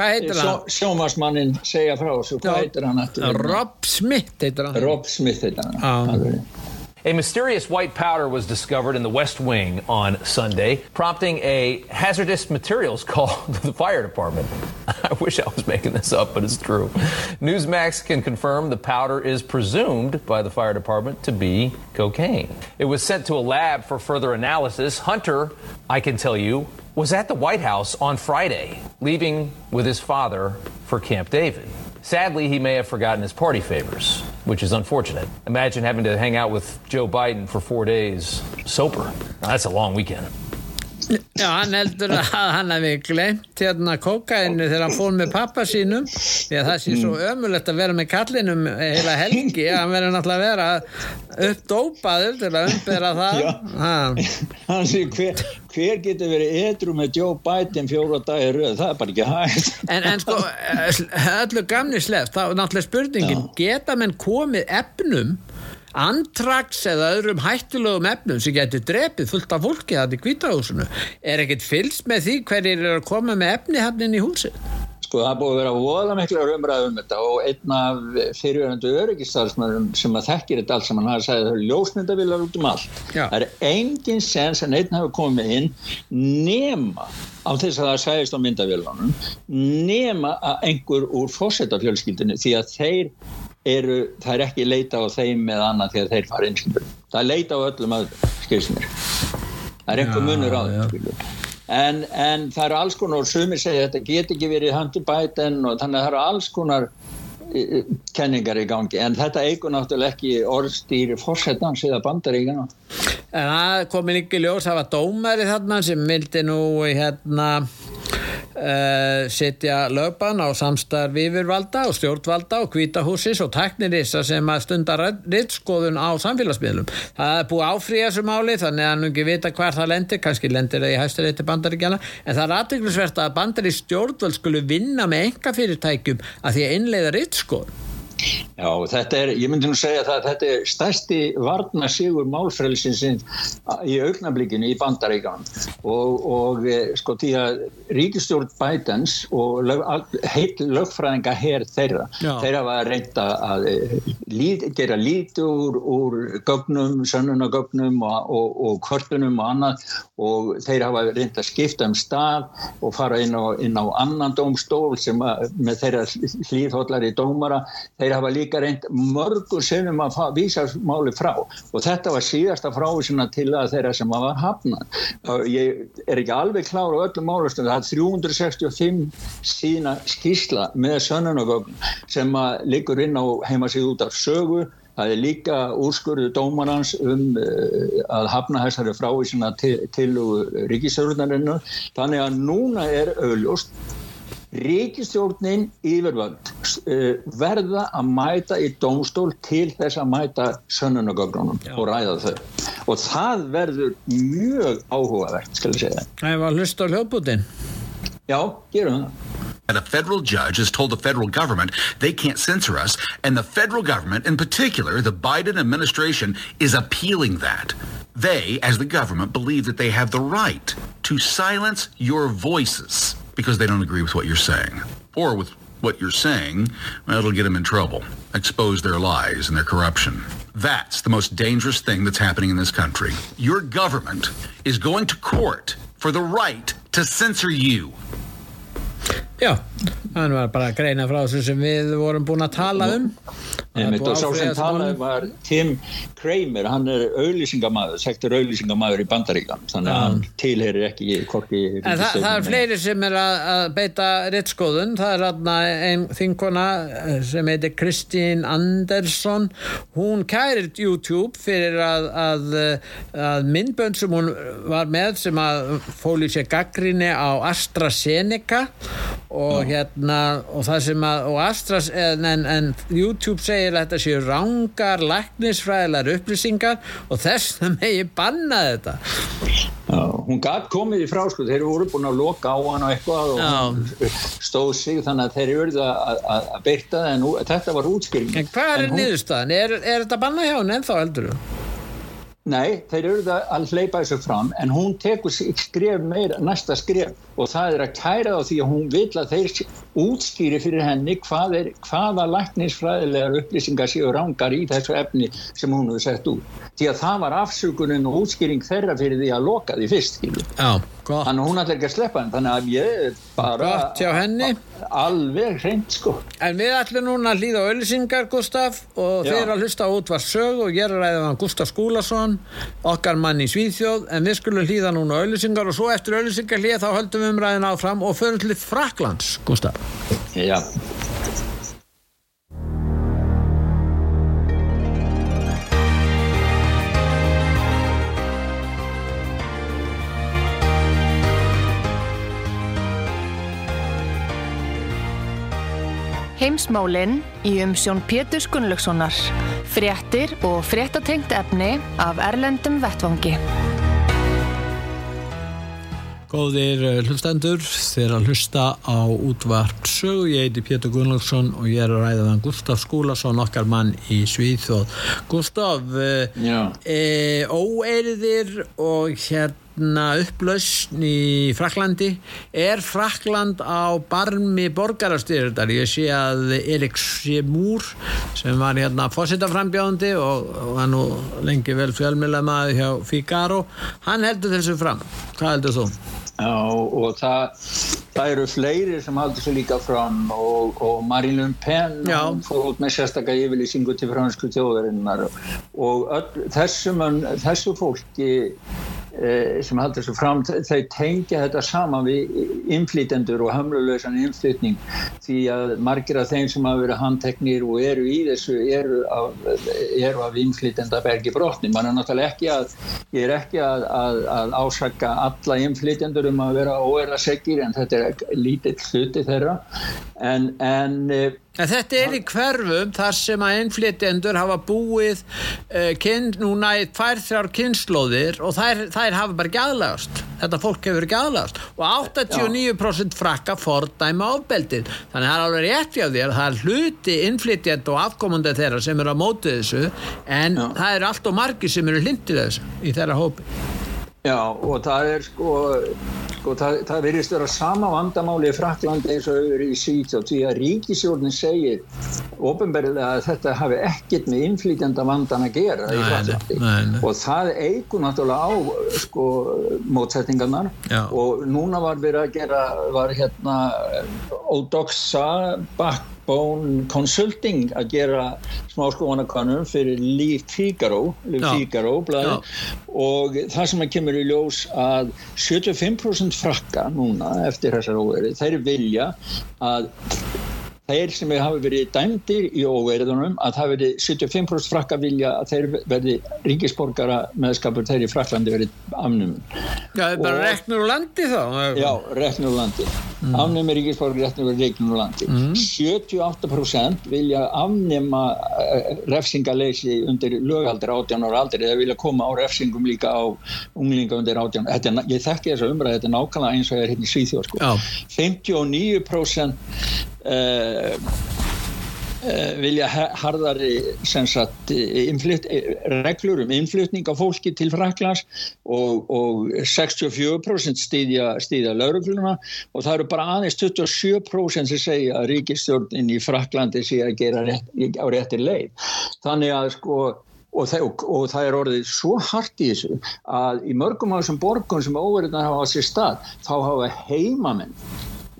eh, sjómasmannin segja frá þessu, hvað heitir hann? Rob Smith heitir hann. Rob Smith heitir hann. A mysterious white powder was discovered in the West Wing on Sunday, prompting a hazardous materials call to the fire department. I wish I was making this up, but it's true. Newsmax can confirm the powder is presumed by the fire department to be cocaine. It was sent to a lab for further analysis. Hunter, I can tell you, was at the White House on Friday, leaving with his father for Camp David. Sadly, he may have forgotten his party favors, which is unfortunate. Imagine having to hang out with Joe Biden for four days sober. Now, that's a long weekend. Já, hann heldur að hann hefði glemt hérna kokainu þegar hann fór með pappa sínum. Því að það sé svo ömulegt að vera með kallinum heila helgi. Að hann verður náttúrulega að vera uppdópaður til að umbera það. Hann sé hver, hver getur verið edru með Joe Biden fjóra dagir röð, það er bara ekki hægt. En, en sko, öllu gamni sleft þá er náttúrulega spurningin, Já. geta menn komið efnum andraks eða öðrum hættulegum efnum sem getur drepið fullt af fólki það í kvítahúsinu er ekkert fylst með því hverjir er að koma með efni hann inn í húsi Sko það búið að vera voða mikla umræðum um þetta og einn af fyrirverðandu öryggistarfsmöðum sem að þekkir þetta allt sem hann hafi sagðið þau ljósmyndavilar út um allt. Já. það er engin sens en einn hafi komið inn nema á þess að það sæðist á myndavilunum nema að einhver úr fósettafjölskyldinu því að þeir eru, það er ekki leita á þeim með annað þegar þeir fara inn það er leita á öllum öðrum, skilst mér. Það er einhver munur á þeim en, en það eru alls konar og sumir segja að þetta get ekki verið handubæten og þannig að það eru alls konar kenningar í gangi en þetta eigur náttúrulega ekki orðstýri fórsetans eða bandaríkana En það komi líka ljós það var dómari þarna sem mildi nú hérna uh, setja lögban á samstarf yfirvalda og stjórnvalda og kvítahúsis og teknirissa sem að stundar rittskoðun á samfélagsmiðlum. Það er búið áfrýja þessu máli þannig að hann ekki vita hver það lendir, kannski lendir það í hæstureiti bandaríkjana en það er aðteglisvert að bandarí stjórnvald skulu vinna með enga fyrirtækjum að því að innleiða rittskoðun. Já, þetta er, ég myndi nú segja það að þetta er stærsti varna sigur málfrælsins í augnablíkinu í bandaríkan og, og eh, sko því að ríkistjórn Bidens og lög, heit lögfræðinga hér þeirra, Já. þeirra var reynda að eh, lít, gera lítið úr, úr gögnum, sönnunagögnum og, og, og kvörtunum og annað. Og þeirra hafa reynda að skipta um stað og fara inn á, inn á annan dómstól sem að, með þeirra hlýðhóllari dómara. Þeirra þeir hafa líka reynd mörgur sinnum að vísa máli frá. Og þetta var síðasta frávísina til að þeirra sem var hafnað. Ég er ekki alveg klár á öllum málustum það er 365 sína skísla með sönunagögn sem liggur inn á heimasíð út af sögu Það er líka úrskurðu dómarans um uh, að hafna þessari frávísina til, til ríkisörðunarinu. Þannig að núna er auðljóst Ríkistjórnin yfirvöld uh, verða að mæta í dómstól til þess að mæta sönnunagögnunum og ræða þau. Og það verður mjög áhugavert skal ég segja. Það var hlust á hljóðbútin Já, gerum það. A federal judge has told the federal government they can't censor us, and the federal government, in particular the Biden administration, is appealing that. They, as the government, believe that they have the right to silence your voices because they don't agree with what you're saying or with what you're saying, well, it'll get them in trouble, expose their lies and their corruption. That's the most dangerous thing that's happening in this country. Your government is going to court for the right to censor you. Já, hann var bara að greina frá þessu sem við vorum búin að tala um. Einmitt, og sá sem talaði var Tim Kramer, hann er auðlýsingamæður, sektur auðlýsingamæður í Bandaríkan þannig að hann tilherir ekki hvorki En það, það er fleiri sem er að, að beita rittskoðun, það er aðna einn þinkona eh, sem heitir Kristín Andersson. Hún kærir YouTube fyrir að, að, að myndbönd sem hún var með sem að fóli sér gaggrinni á AstraZeneca og Já. hérna og það sem að og Astras, en, en YouTube segir að þetta séu rángar læknisfræðilar upplýsingar og þess að megi banna þetta Já, hún gæt komið í fráskut þeir voru búin að loka á hann og eitthvað og Já. stóð sig þannig að þeir eru að, að, að byrta það en þetta var útskilning En hvað er niðurstaðan? Er, er þetta banna hjá henni ennþá heldur þú? Nei, þeir eru að hleypa þessu fram en hún tekur skref meira, næsta skref og það er að kæra þá því að hún vil að þeir útskýri fyrir henni hvað er, hvaða læknisfræðilegar upplýsingar séu rángar í þessu efni sem hún hefur sett út. Því að það var afsökunin og útskýring þeirra fyrir því að loka því fyrst. Já, gott. Þannig að hún ætlar ekki að sleppa henn, þannig að ég bara alveg hreint sko. En við ætlum núna að hlýða auðlýsingar, Gustaf, og Já. þeir að hlusta út var sög og ég er að ræða hann Gustaf Skúlason, okkar mann í Svíþjóð, en við skulum hlýða núna auðlýsingar og svo eftir auðlýsingar hlýða þá höldum við umræðin áfram og förum til Fraklands, Gustaf. Já. Heimsmálinn í umsjón Pétur Gunnlaugssonar. Fréttir og fréttatengt efni af Erlendum Vettvangi. Góðir eh, hlustendur, þeir að hlusta á útvarp sögu. Ég heiti Pétur Gunnlaugsson og ég er að ræða þann Gustaf Skúlason, okkar mann í Svíþjóð. Gustaf, e, óeiriðir og hérna hérna upplausn í Fraklandi er Frakland á barmi borgarastyrðar ég sé að Erik Semúr sem var hérna fósittaframbjáðandi og, hann nú lengi vel fjölmjöla maður hjá Figaro hann heldur þessu fram, hvað heldur þú? Já og það það eru fleiri sem haldur svo líka fram og, og Marine Le Pen fór út með sérstaklega yfirlýsingu til fransku tjóðarinnar og öll, þessum, þessu fólki sem haldur þessu fram, þau tengja þetta saman við inflytendur og hamlulösan inflytning því að margir af þeim sem hafa verið handteknir og eru í þessu eru af, eru af inflytenda bergi brotni. Man er náttúrulega ekki að, ég er ekki að, að, að ásaka alla inflytendur um að vera óerða segir en þetta er lítill hluti þeirra en, en eh, En þetta er í hverfum þar sem að innflytjendur hafa búið uh, kyn, núna í tvær þrjár kynnslóðir og þær, þær hafa bara ekki aðlagast. Þetta fólk hefur ekki aðlagast og 89% frakka fordæma ábeldin. Þannig að það er alveg rétti á því að það er hluti innflytjend og afkomandi þeirra sem eru á mótið þessu en Já. það eru allt og margi sem eru hlindið þessu í þeirra hópi. Já og það er sko, sko það, það verðist vera sama vandamáli í Fraklandi eins og auðvitað í Svíþjóð því að ríkisjórnin segir ofinberðilega að þetta hafi ekkert með innflýtjanda vandan að gera nei, í Fraklandi nei, nei. og það eigur náttúrulega á sko mótsettingarnar Já. og núna var verið að gera var hérna Odoxa Bakk Bone Consulting að gera smáskoðanakanum fyrir Líf Fígaró og það sem að kemur í ljós að 75% frakka núna eftir þessar óverið, þeir vilja að þeir sem hafi verið dæmdir í óverðunum að það verið 75% frakka vilja að þeir verði ríkisborgara meðskapur þeir í Fraklandi verið afnum Já, það er bara reknur úr landi þá Já, reknur úr landi mm. afnema ríkisborgaréttin við reiknum og landi mm. 78% vilja afnema uh, refsingaleysi undir lögaldir 18 ára aldri eða vilja koma á refsingum líka á unglinga undir 18 ára ég þekki þess að umræða, þetta er nákvæmlega eins og ég er hérna í Svíþjóð sko. 59% uh, Eh, vilja harðari sagt, inflyt, reglur um innflutning af fólki til Fraklands og, og 64% stýðja, stýðja laurugluna og það eru bara aðeins 27% sem segja að ríkistjórnin í Fraklandi sé að gera rétt, á réttir leið. Þannig að sko Og það, og það er orðið svo hart í þessu að í mörgum af þessum borgum sem óverðin hafa á sér stað þá hafa heimamenn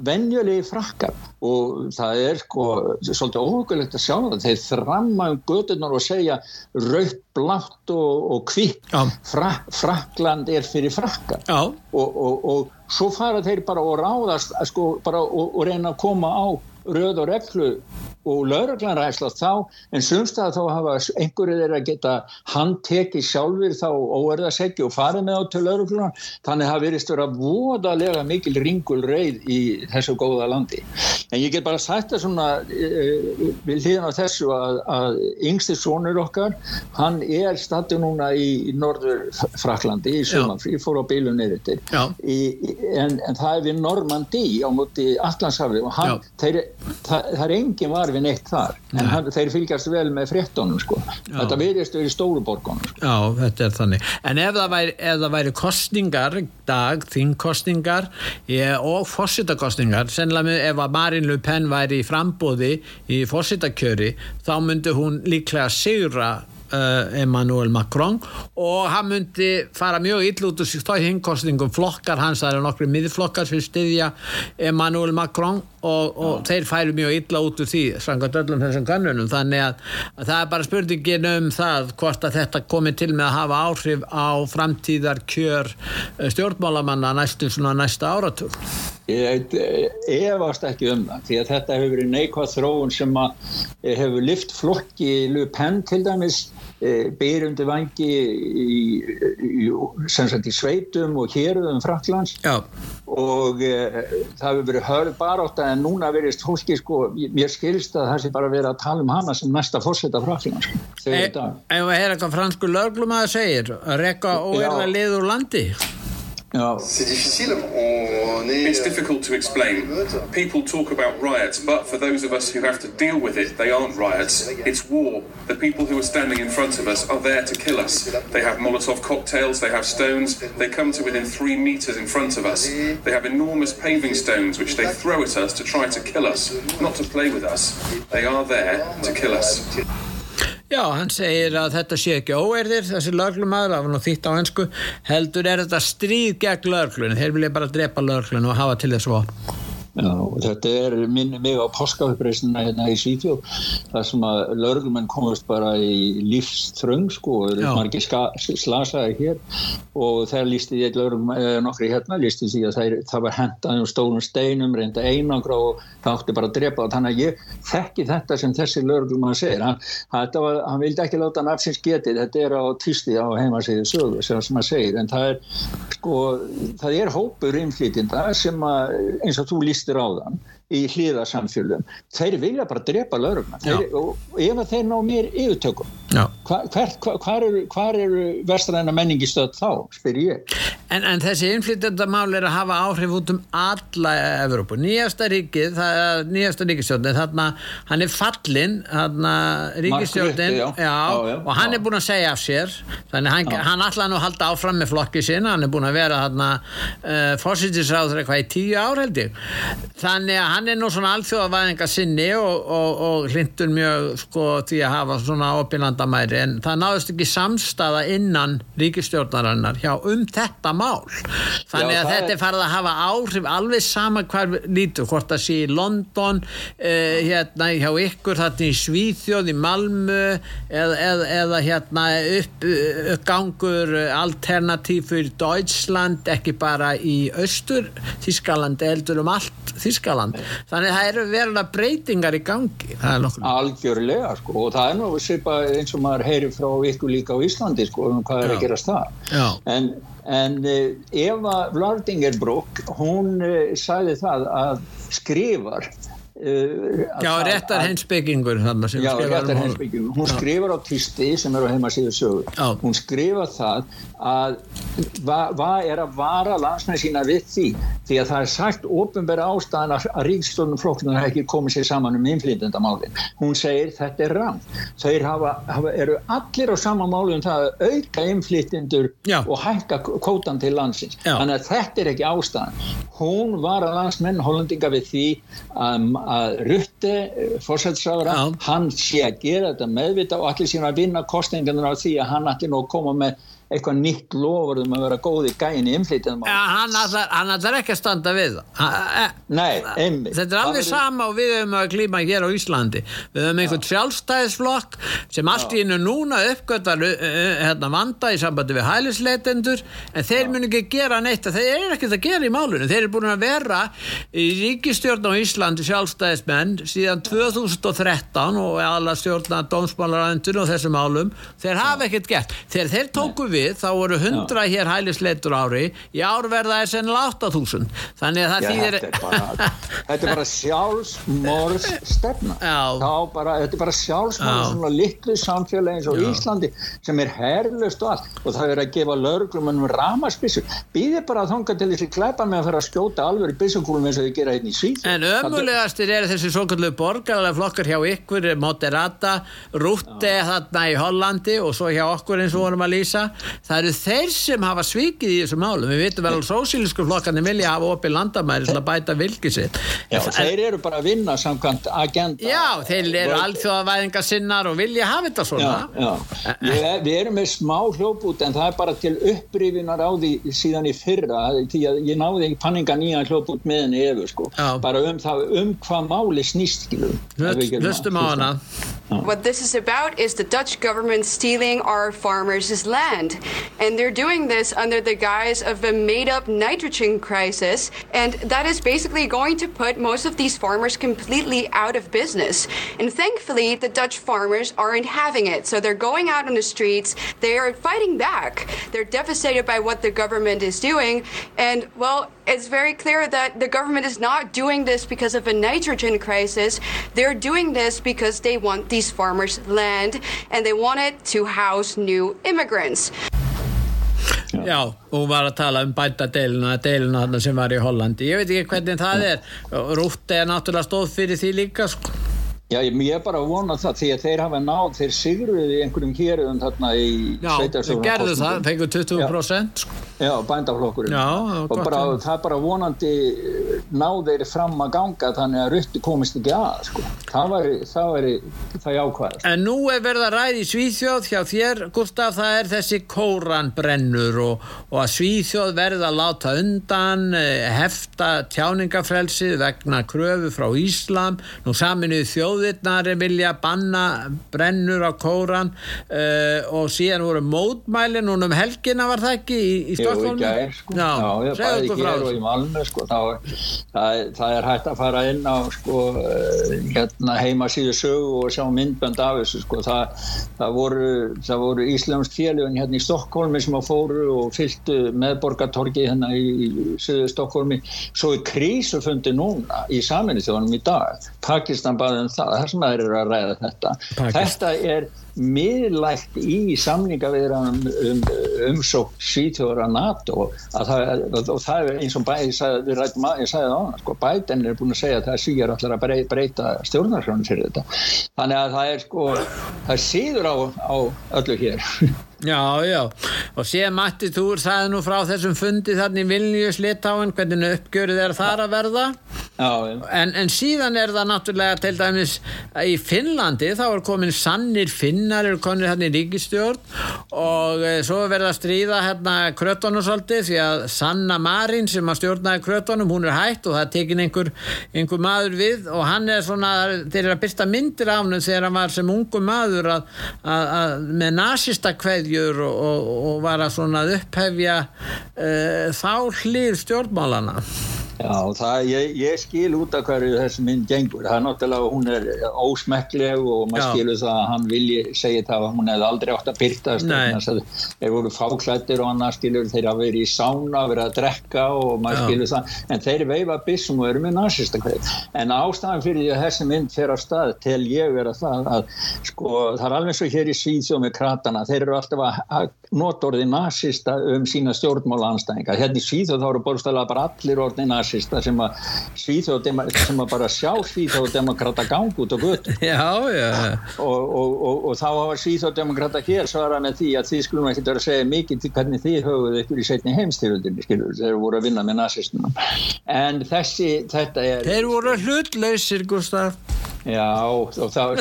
venjulegi frakkar og það er sko svolítið óhugulegt að sjá það. Þeir þramma um gödunar og segja rautt, blátt og, og kvitt Fra, Frakland er fyrir frakkar og, og, og svo fara þeir bara og ráðast sko, bara, og reyna að koma á röð og reglu og lauruglan ræðslast þá en sumstað þá hafa einhverju þeirra geta handtekið sjálfur þá óerðaseggi og farið með á til lauruglan þannig að það verist vera voðalega mikil ringul reyð í þessu góða landi. En ég get bara sagt það svona e, við hlýðan á þessu að, að yngsti sonur okkar hann er statu núna í norður Fraklandi í Sumanfrí, fór á bílu neyrir en, en það er við Normandi á móti Allandshafi og hann, þeir, það, það er engin var við neitt þar en hann, þeir fylgjast vel með fréttonum sko. þetta veriðst verið stóruborgunum sko. Já, þetta er þannig en ef það væri, ef það væri kostningar dag, þingkostningar og fórsitakostningar sennilega ef að Marín Le Pen væri í frambóði í fórsitakjöri þá myndi hún líklega sigra uh, Emmanuel Macron og hann myndi fara mjög ill út úr stóð hingkostningum flokkar hans, það eru nokkru miðflokkar sem styðja Emmanuel Macron og, og þeir færu mjög illa út úr því sangat öllum þessum kannunum þannig að, að það er bara spurningin um það hvort að þetta komi til með að hafa áhrif á framtíðar kjör uh, stjórnmálamanna næstu svona næsta áratug. Ég efast ekki um það því að þetta hefur verið neikvæð þróun sem hefur lift flokki Lupenn til dæmis E, beirundi vangi í, í, í sveitum og héruðum Fraklands Já. og e, það hefur verið hörð barátt en núna verist fólki sko, mér skilst að það sé bara verið að tala um hana sem næsta fórseta Fraklands Ef það er eitthvað fransku löglum að það segir að rekka og erða liður landi Oh. C'est difficile. On est... It's difficult to explain. People talk about riots, but for those of us who have to deal with it, they aren't riots. It's war. The people who are standing in front of us are there to kill us. They have Molotov cocktails, they have stones. They come to within three meters in front of us. They have enormous paving stones which they throw at us to try to kill us, not to play with us. They are there to kill us. Já, hann segir að þetta sé ekki óerðir þessi löglumæður, það var nú þýtt á hensku heldur er þetta stríð gegn löglun þeir vilja bara drepa löglun og hafa til þess að Já, þetta er minni mig á páskauppreysina hérna í Svíþjóð þar sem að lörgumenn komast bara í lífströng sko og margir slasaði hér. Og þegar lísti ég eh, nokkri hérna lísti því að það, það var hendað um stónum steinum reynda einangra og það átti bara að drepa og þannig að ég þekki þetta sem þessi lörgumann segir. Hann, var, hann vildi ekki láta nafnsins getið. Þetta er á týsti á heimasíðu sögu sem hann segir. En það er sko það er hópur innflýtinda sem að eins og þú lístir á þann í hlýðarsamfjölum þeir vilja bara drepa laurugna og ef þeir ná mér yfirtökum hvar eru, eru vestræna menningistöð þá, spyr ég. En, en þessi innflytjandamál er að hafa áhrif út um alla Evrópu. Nýjasta ríkið, það nýjasta ríkistjóðin, þarna hann er fallinn, þarna ríkistjóðin, já. Já, já, og hann er búin að segja af sér, þannig hann, hann allan að halda áfram með flokki sinna, hann er búin að vera þarna uh, fósittisráður eitthvað í tíu ár held ég. Þannig að hann er nú svona alþjóðavæðinga sinni og, og, og hlindur mjög sko því að hafa svona opinlandamæri, en það náðist ekki samstaða innan ríkistjóðnarinnar hjá um þetta mál. Þannig Já, að þetta er farið að hafa áhrif alveg sama hvar lítur hvort að sé í London uh, hérna hjá ykkur þarna í Svíþjóð í Malmö eða, eða, eða hérna upp, uppgangur alternatív fyrir Deutschland ekki bara í austur Þískaland heldur um allt Þískaland þannig það eru verulega breytingar í gangi algjörlega sko og það er nú svipa eins og maður heyri frá ykkur líka á Íslandi sko um hvað er Já. að gera stað en, en uh, Eva Vlardingerbrok hún uh, sagði það að skrifar já, réttar hensbyggingur Já, réttar hensbyggingur hún skrifar á Tisti sem er á heimasíðu sögur hún skrifar það að hvað va er að vara landsmenn sína við því því að það er sagt ofinbæra ástæðan að ríkstofnum flokknum har ekki komið sér saman um innflytjandamálin hún segir þetta er ram þeir hafa, hafa, eru allir á sama máli um það að auka innflytjendur og hækka kótan til landsins. Já. þannig að þetta er ekki ástæðan. Hún var að landsmenn hollendinga við því að að Rutte, fórsættisráðara, hann sé að gera þetta meðvita og allir síðan að vinna kostningarnar á því að hann ætti nú að koma með eitthvað nýtt lofurðum að vera góði gæin í inflytjum ja, hann ætlar ekki að standa við e, Nei, einmitt. Þetta er alveg sama og við höfum að klíma hér á Íslandi. Við höfum einhvern sjálfstæðisflokk sem allt í hennu núna uppgötar hérna, vanda í sambandi við hælisleitendur en þeir munu ekki gera neitt. Þeir eru ekkert að gera í málunum þeir eru búin að vera í ríkistjórn á Íslandi sjálfstæðismenn síðan 2013 og alla stjórna dómsmálarændun og þessum málum. Þeir hafa ekkert gert. Þegar þeir tóku við við þá voru 100 Já. hér hælisleitur ári. Í árverða er sennilega 8000 þannig að það Já, þýðir þetta er bara, þetta er bara sjálfsmorðs stefna bara, þetta er bara sjálfsmorðs svona litlu samfélagi eins og. Íslandi sem er herrlust og allt. Og það er að gefa lögum um ramaspissur býðir bara að þonga til þessi kleipa með að fara að skjóta alveg í bissukúlum eins og þau gera hérna í síð En ömulegastir er þessi svo kallu borgarlega flokkar hjá ykkur Moderata, Rutte þarna í Hollandi og svo hjá okkur eins og vorum að lýsa það eru þeir sem hafa svikið í þessu málum við veitum vel að sósílisku flokkarnir vilja hafa opið landamæri til að bæta vilkið sitt. Já, en, þeir eru bara að vinna samkvæmt agenda Já, þeir eru alþjóðavæðinga sinnar og vilja hafa þetta svona. Já, já. Við, við erum með smá hljóput en það er bara til upprifinar á því síðan í fyrra því að ég náði ekki panninga nýja hljóput með henni yfir sko. Bara um það, um hvað máli snýst Hlustum á hana. What this is about is the Dutch government stealing our farmers' land. And they're doing this under the guise of a made up nitrogen crisis. And that is basically going to put most of these farmers completely out of business. And thankfully, the Dutch farmers aren't having it. So they're going out on the streets, they are fighting back. They're devastated by what the government is doing. And, well, it's very clear that the government is not doing this because of a nitrogen crisis. They're doing this because they want these farmers' land and they want it to house new immigrants. Já. Já, og var að tala um bætadeiluna deiluna sem var í Hollandi ég veit ekki hvernig það er Rútt er náttúrulega stóð fyrir því líka sko Já, ég er bara að vona það því að þeir hafa náð, þeð sigruði einhverjum hérum þarna í sveitarsóknum. Já, þeir gerðu það, fengur 20%. Já, já bændaflokkurinn. Já, og bara, það er bara vonandi náð þeir fram að ganga þannig að rutti komist ekki að, sko. Það væri, það það er ákvæðast. En nú er verið að ræði Svíþjóð hjá þér, Gustaf, það er þessi kóranbrennur og, og að Svíþjóð verði að láta undan, eh, hefta tjáningafrelsið vegna kröfu frá Íslam, nú saminuð þjóð þjóðirnar vilja banna brennur á kóran uh, og síðan voru mótmæli núna um helgina var það ekki í, í Stokkólmi? Jú, ekki, sko. Já, Já bæði ekki hér og í Malmö sko, það, það, það er hægt að fara inn á sko, uh, hérna, heima síðu sögu og sjá myndbönd af þessu sko, það, það voru, voru Íslands félögin hérna í Stokkólmi sem að fóru og fylgtu meðborgartorgi hérna í, í söðu Stokkólmi svo er krísufundi núna í saminni þjóðanum í dag Pakistan baði um það þar sem það eru að ræða þetta Pakistan. þetta er miðlægt í samningaviðranum um, umsók svíþjóður að NATO. Það, og það er eins og bæ, ég sagði, ég sagði það á sko, bæten er búin að segja að það síðar allar að breyta stjórnarsjónum fyrir þetta. Þannig að það er sko það síður á, á öllu hér Já, já, og séð Matti Túr sagði nú frá þessum fundi þarna í Vilnius Litáin, hvernig uppgjörið er þar að verða já, já. En, en síðan er það náttúrulega til dæmis í Finnlandi þá er komin sannir finnar eru konir hérna í ríkistjórn og e, svo verða að stríða hérna krötunum svolítið því að Sanna Marín sem að stjórnaði krötunum, hún er hægt og það tekin einhver, einhver maður við og hann er svona, þeir eru að byrsta myndir af hann þegar hann var sem ungu maður að, að, að með nazista kveð kveðjur og, og, og var að svona upphefja uh, þá hlýr stjórnmálana Já, það, ég, ég skil út af hverju þessi mynd gengur. Það er náttúrulega, hún er ósmekkleg og maður skilur það að hann vilji segja það að hún hefði aldrei átt að byrtast. Þeir voru fáklættir og annað skilur þeir að vera í sána, vera að drekka og maður Já. skilur það. En þeir veifa bissum og eru með nazista hverju. En ástæðan fyrir því að þessi mynd fer á stað til ég vera það að sko, það er alveg svo hér í Svíðsjó með kratana. Þeir eru alltaf að nota orðið nazista um sína stjórnmála nazista sem að sem að bara sjá Svíðsjó-demokrata gang út og gutt og, og, og, og þá hafa Svíðsjó-demokrata hér svarað með því að þið skulum ekki vera að segja mikið til hvernig þið höfuð ykkur í setni heimstyrjöldinni þeir voru að vinna með nazistunum en þessi, þetta er Þeir voru hlutlausir Gustaf Já, og það var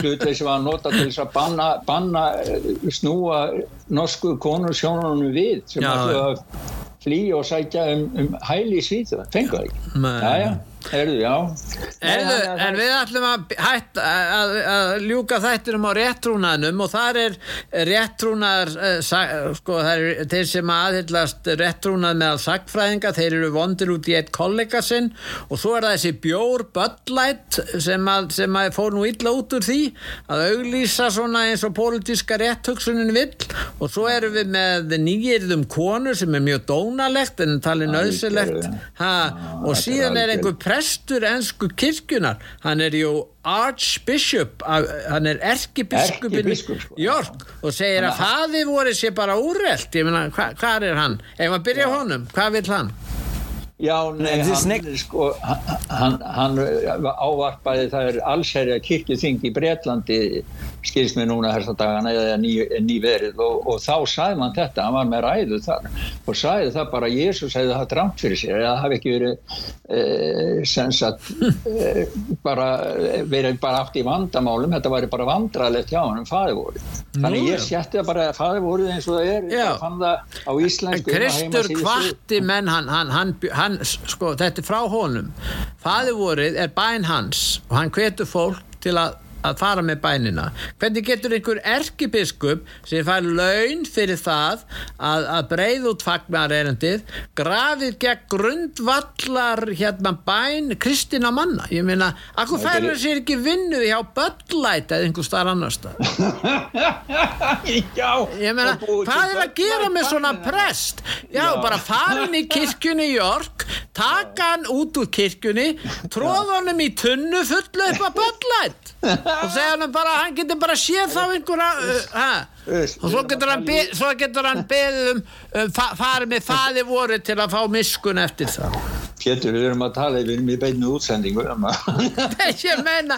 var að nota til þess að banna, banna eh, snúa norsku konur sjónunum við sem að flý og sækja um, um hæli í síðu, fengu það ekki. Já, já. Erðu, já. Erðu, en við ætlum að, hætta, að, að ljúka þættinum á réttrúnaðnum og þar er réttrúnaðar, uh, sko það er þeir sem aðhyllast réttrúnað meðal sagfræðinga, þeir eru vondir út í eitt kollega sinn og svo er það þessi bjór böllætt sem að, sem að fór nú illa út úr því að auglýsa svona eins og pólitíska rétthugsunin vill og svo erum við með nýjirðum konur sem er mjög dónalegt en talið nöðsilegt og síðan er einhver prestur ennsku kirkjunar hann er jú archbishop hann er erkibiskupin sko. Jörg og segir að faði voru sér bara úrreld ég meina, hvað hva er hann? ef maður byrja honum, hvað vil hann? Já, nei, hann, sko, hann, hann ávarpaði það er allsherja kirkjuþing í Breitlandi skilst mér núna þess að dagana eða ný, nýverið og, og þá sagði mann þetta, hann var með ræðu þar. Og sagði það bara Jésús hefði það dramt fyrir sér eða það hefði ekki verið e, sensat e, bara verið bara aft í vandamálum. Þetta væri bara vandralegt hjá hann um faðivóri þannig ég setti það bara að faðivórið eins og það er, ég fann það á íslensku Kristur kvarti menn hann, hann, hann, hann sko þetta er frá honum. Faðivórið er bæn hans og hann kvetur fólk til að að fara með bænina. Hvernig getur einhver erkibiskup sem fær laun fyrir það að, að breið út fagnar erendið grafið gegn grundvallar hérna bæn kristina manna? Ég meina, akkur fær það sér ekki vinnu hjá böllæt eða einhver starf annar stað ég meina, hvað er að gera með svona prest? Já, já. bara farin í kirkjunni í York taka hann út úr kirkjunni tróða honum í tunnu fullu upp að böllæt og segja hann bara hann getur bara séð þá einhverja uh, og svo getur hann, be, svo getur hann beðið um, um fa farið með faði voru til að fá miskun eftir það. Pétur, við erum að tala við erum í beinu útsendingu ég meina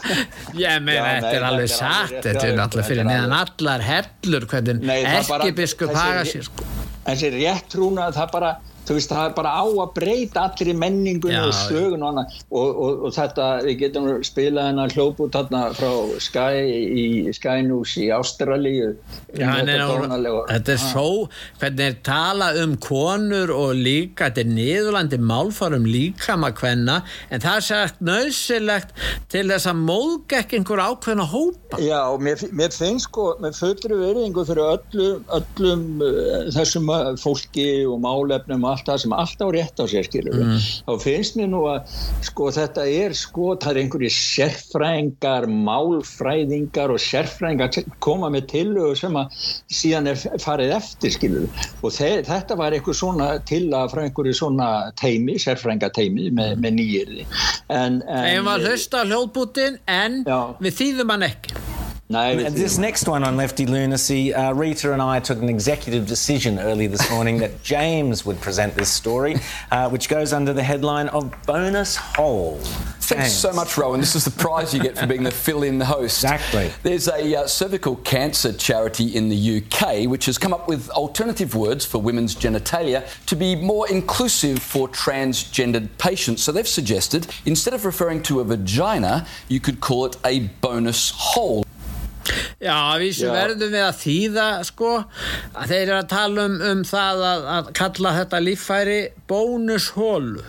ég meina, Já, þetta er alveg satt þetta er náttúrulega fyrir neðan allar hellur hvernig erkibiskup haga sér sko. þessi rétt trúna það bara þú veist það er bara á að breyta allir í menningunum og sögun og, og, og, og þetta, við getum spilað hennar hljóput hérna frá Sky í Sky News í Ástralíu. Þetta er svo hvernig er tala um konur og líka, þetta er niðurlandi málfarum líka maður hvenna en það er sætt nöðsilegt til þess að móðga ekki einhver ákveðna hópa. Já, mér, mér finnst sko, mér fötur veriðingu fyrir öllum, öllum uh, þessum fólki og málefnum allt það sem alltaf rétt á sér skilur mm. þá finnst mér nú að sko þetta er sko það er einhverju sérfræðingar málfræðingar og sérfræðingar koma með tilögu sem að síðan er farið eftir skilur og þetta var eitthvað svona til að frá einhverju svona teimi, sérfræðingateimi með, með nýjirði en, en Þeim var hlusta hljóðbútin en já. við þýðum hann ekki No, this next one on lefty lunacy, uh, Rita and I took an executive decision early this morning that James would present this story, uh, which goes under the headline of Bonus Hole. Thanks James. so much, Rowan. This is the prize you get for being the fill-in host. Exactly. There's a uh, cervical cancer charity in the UK which has come up with alternative words for women's genitalia to be more inclusive for transgendered patients. So they've suggested instead of referring to a vagina, you could call it a bonus hole. Já, við verðum við að þýða sko, að þeir eru að tala um, um það að, að kalla þetta líffæri bónushólu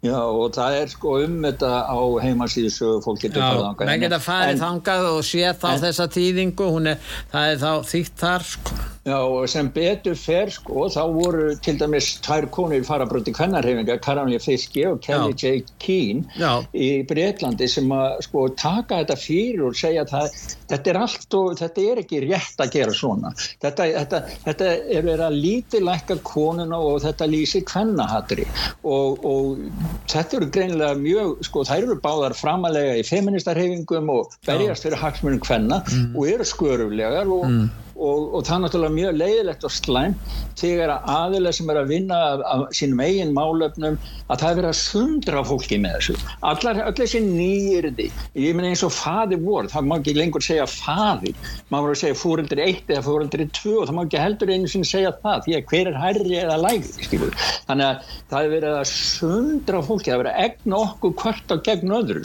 Já og það er sko um þetta á heimasíðu sögu fólk getur farið þangað. Já, menn geta farið þangað og sé þá en, þessa þýðingu, er, það er þá þýtt þar sko. Já, sem betur fer sko, þá voru til dæmis tvær konur farabröndi kvennarhefinga, Karamli Fiski og Kelly Já. J. Keane Já. í Breitlandi sem að sko taka þetta fyrir og segja að það, þetta er allt og þetta er ekki rétt að gera svona. Þetta, þetta, þetta er verið að lítilækka konuna og þetta lýsi kvennahatri og, og þetta eru greinlega mjög, sko þær eru báðar framalega í feministarhefingum og berjast fyrir haksmunum kvenna mm. og eru skörulegar og mm og, og það er náttúrulega mjög leiðilegt og slæm þegar að aðilega sem er að vinna af, af sínum eigin málöfnum að það er verið að sundra fólki með þessu. Allar, allar þessi nýjirði ég menna eins og faði vor það má ekki lengur segja faði maður voru að segja fóreldri 1 eða fóreldri 2 og það má ekki heldur einu sem segja það því að hver er hærri eða lægri þannig að það er verið að sundra fólki það er verið að egna okkur hvort og gegn öðru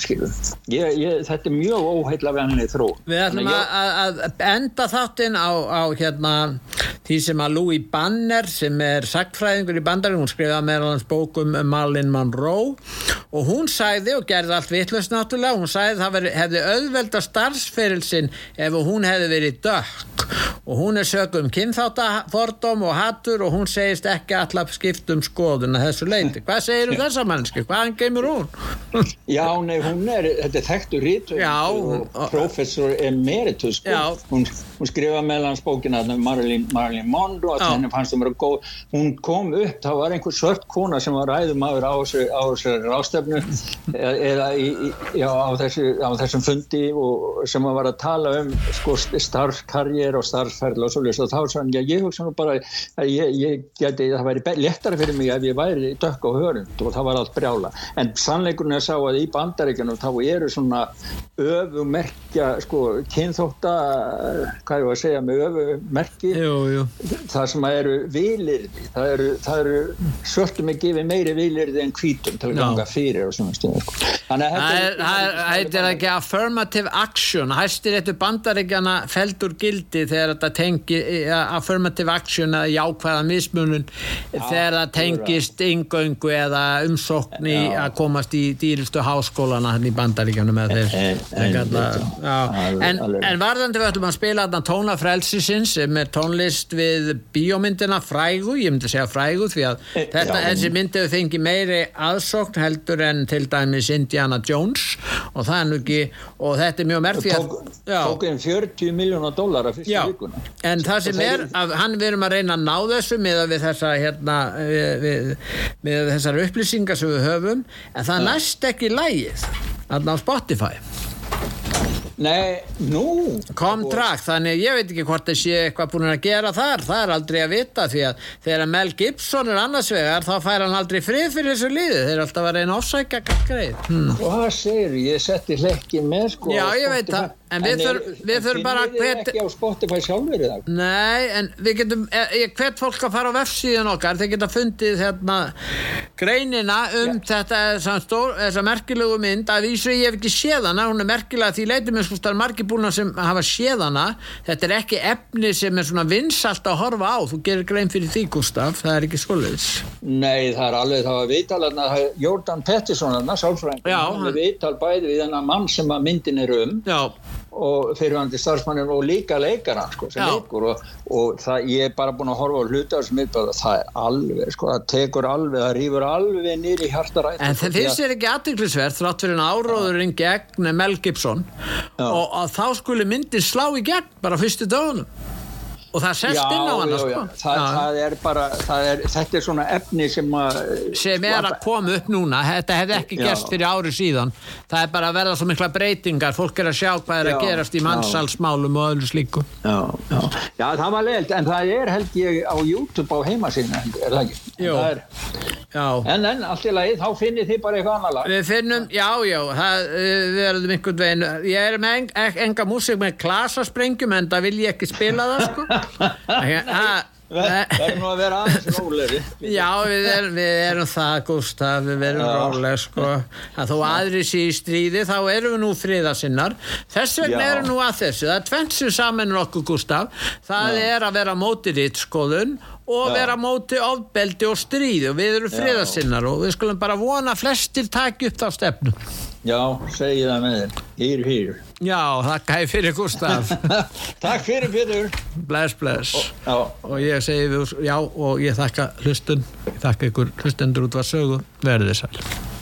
ég, ég, þetta er mjög óheitla á hérna því sem að Louis Banner sem er sagtfræðingur í bandarin, hún skrifaði meðalans bókum um Marlin Monroe og hún sæði og gerði allt vittlust náttúrulega, hún sæði það veri, hefði auðvelda starfsferilsinn ef hún hefði verið dökk og hún er sögum kynþáttafordóm og hattur og hún segist ekki allaf skiptum skoðun að þessu leiti. Hvað segir um þessa mannski? Hvaðan gemur hún? Já, nei, hún er, þetta er þekktur rítur og professor emeritus, sko. hún, hún skrifaði meðalans bókina Marilyn, Marilyn Monroe að henni fannst það vera góð. Hún kom upp, það var einhver svört kona sem var ræðumadur á þessu rástefnu eða í, já, á, þessu, á þessum fundi og, sem var að tala um sko, starfskarriér og starfsferðl og svolítið og þá sann ég, ég hugsa nú bara að ég, ég geti, það væri léttara fyrir mig ef ég væri dökk á hörund. Og það var allt brjála. En sannleikurinn er sá að í bandaríkjunum þá eru svona öfumerkja sko kynþótta hvað ég var að segja með öfumerki það sem eru vilirði það eru, eru svörtum að gefa meiri vilirði en hvítum til að ganga fyrir og svona stöður sko. þannig að þetta er ekki affirmative action. Hæstir þetta bandaríkjana feldur gildi þegar þetta tengi affirmative action að jákvæða mismunum þegar það tengist yngöngu eða umsókni að komast í dýristu háskólana í bandaríkjana með þeir en, en varðandi við ætlum að spila þarna tónafrelsisins sem er tónlist við bíómyndina frægu, ég myndi segja frægu því að e, þetta, já, þessi myndi við fengi meiri aðsókn heldur en til dæmis Indiana Jones. Og það er nú ekki, og þetta er mjög merkt að tók einn 40 miljónar dólar að fyrsta vikuna. En það sem er, að hann verum að reyna að ná þessu með, við þessa, hérna, við, með þessar upplýsingar sem við höfum, en það næst ekki lægið, á Spotify Nei, nú. Komtrakt, þannig ég veit ekki hvort það sé eitthvað búin að gera þar, það er aldrei að vita því að þegar Mel Gibson er annars vegar þá fær hann aldrei frið fyrir þessu liði. Þeir er alltaf að reyna ofsækja greið hmm. Hvað segir ég, setti hlekkin með sko Já, ég veit það En við þurfum bara að hvet... ekki á Spotify sjálfur í dag? Nei, en við getum ég hvet fólk að fara á vefsíðun okkar. Þeir geta fundið hérna greinina um ja. þetta þessa merkilegu mynd. Að vísu ég hef ekki séð hana, hún er merkilega því leitum við sko starf margir búin að hafa séð hana. Þetta er ekki efni sem er svona vinsalt að horfa á, þú gerir grein fyrir því Gustaf, það er ekki skoleis Nei, það er alveg, það var viðtal Jordan Pettersson, er sálfræðing það er viðtal bæði við þennan mann sem að myndin er um. Já og fyrirvændi starfsmannin og líka leikara sko, sem leikur og, og það, ég er bara búin að horfa á hluta sem er bara, það er alveg, sko, það tekur alveg, það rýfur alveg nýri hjartarætt. En það finnst þér ekki aðdeklisvert þrátt fyrir en áróðurinn gegn Mel Gibson Já. og að þá skulle myndin slá í gegn bara fyrstu dögunum og það sest já, inn á hann sko. það, það er bara það er, þetta er svona efni sem að sem er að koma upp núna. Þetta hefði ekki gerst fyrir ári síðan. Það er bara að verða svo mikla breytingar. Fólk er að sjá hvað er já, að gerast í mannsalsmálum og öðru slíku. Já, já, það var leilt en það er held ég á YouTube á heimasínu er það ekki? Það er, en en allt í lagi þá finnir þið bara eitthvað annar lag. Við finnum, já já það, við verðum einhvern veginn ég er með enga músik með klasasprengjum en það vil ég ekki spila það sko Það er nú að vera aðeins róleri Já, við erum, við erum það Gustaf, við erum róleg sko. að þó aðri sé í stríði þá erum við nú friðasinnar þess vegna erum við nú að þessu. Það er tvennsum saman okkur Gustaf það Já. er að vera mótið þitt skoðun og Já. vera mótið ofbeldi og stríði. Og við erum friðasinnar og við skulum bara vona flestir takja upp þá stefnu. Já, segi það með þér Hýr, hýr Já, þakka hei fyrir Gustaf Takk fyrir Pétur. Bless, bless. Og, og ég segi við, já og ég þakka hlustun ég þakka ykkur hlustendur út var sögu. Verðið sæl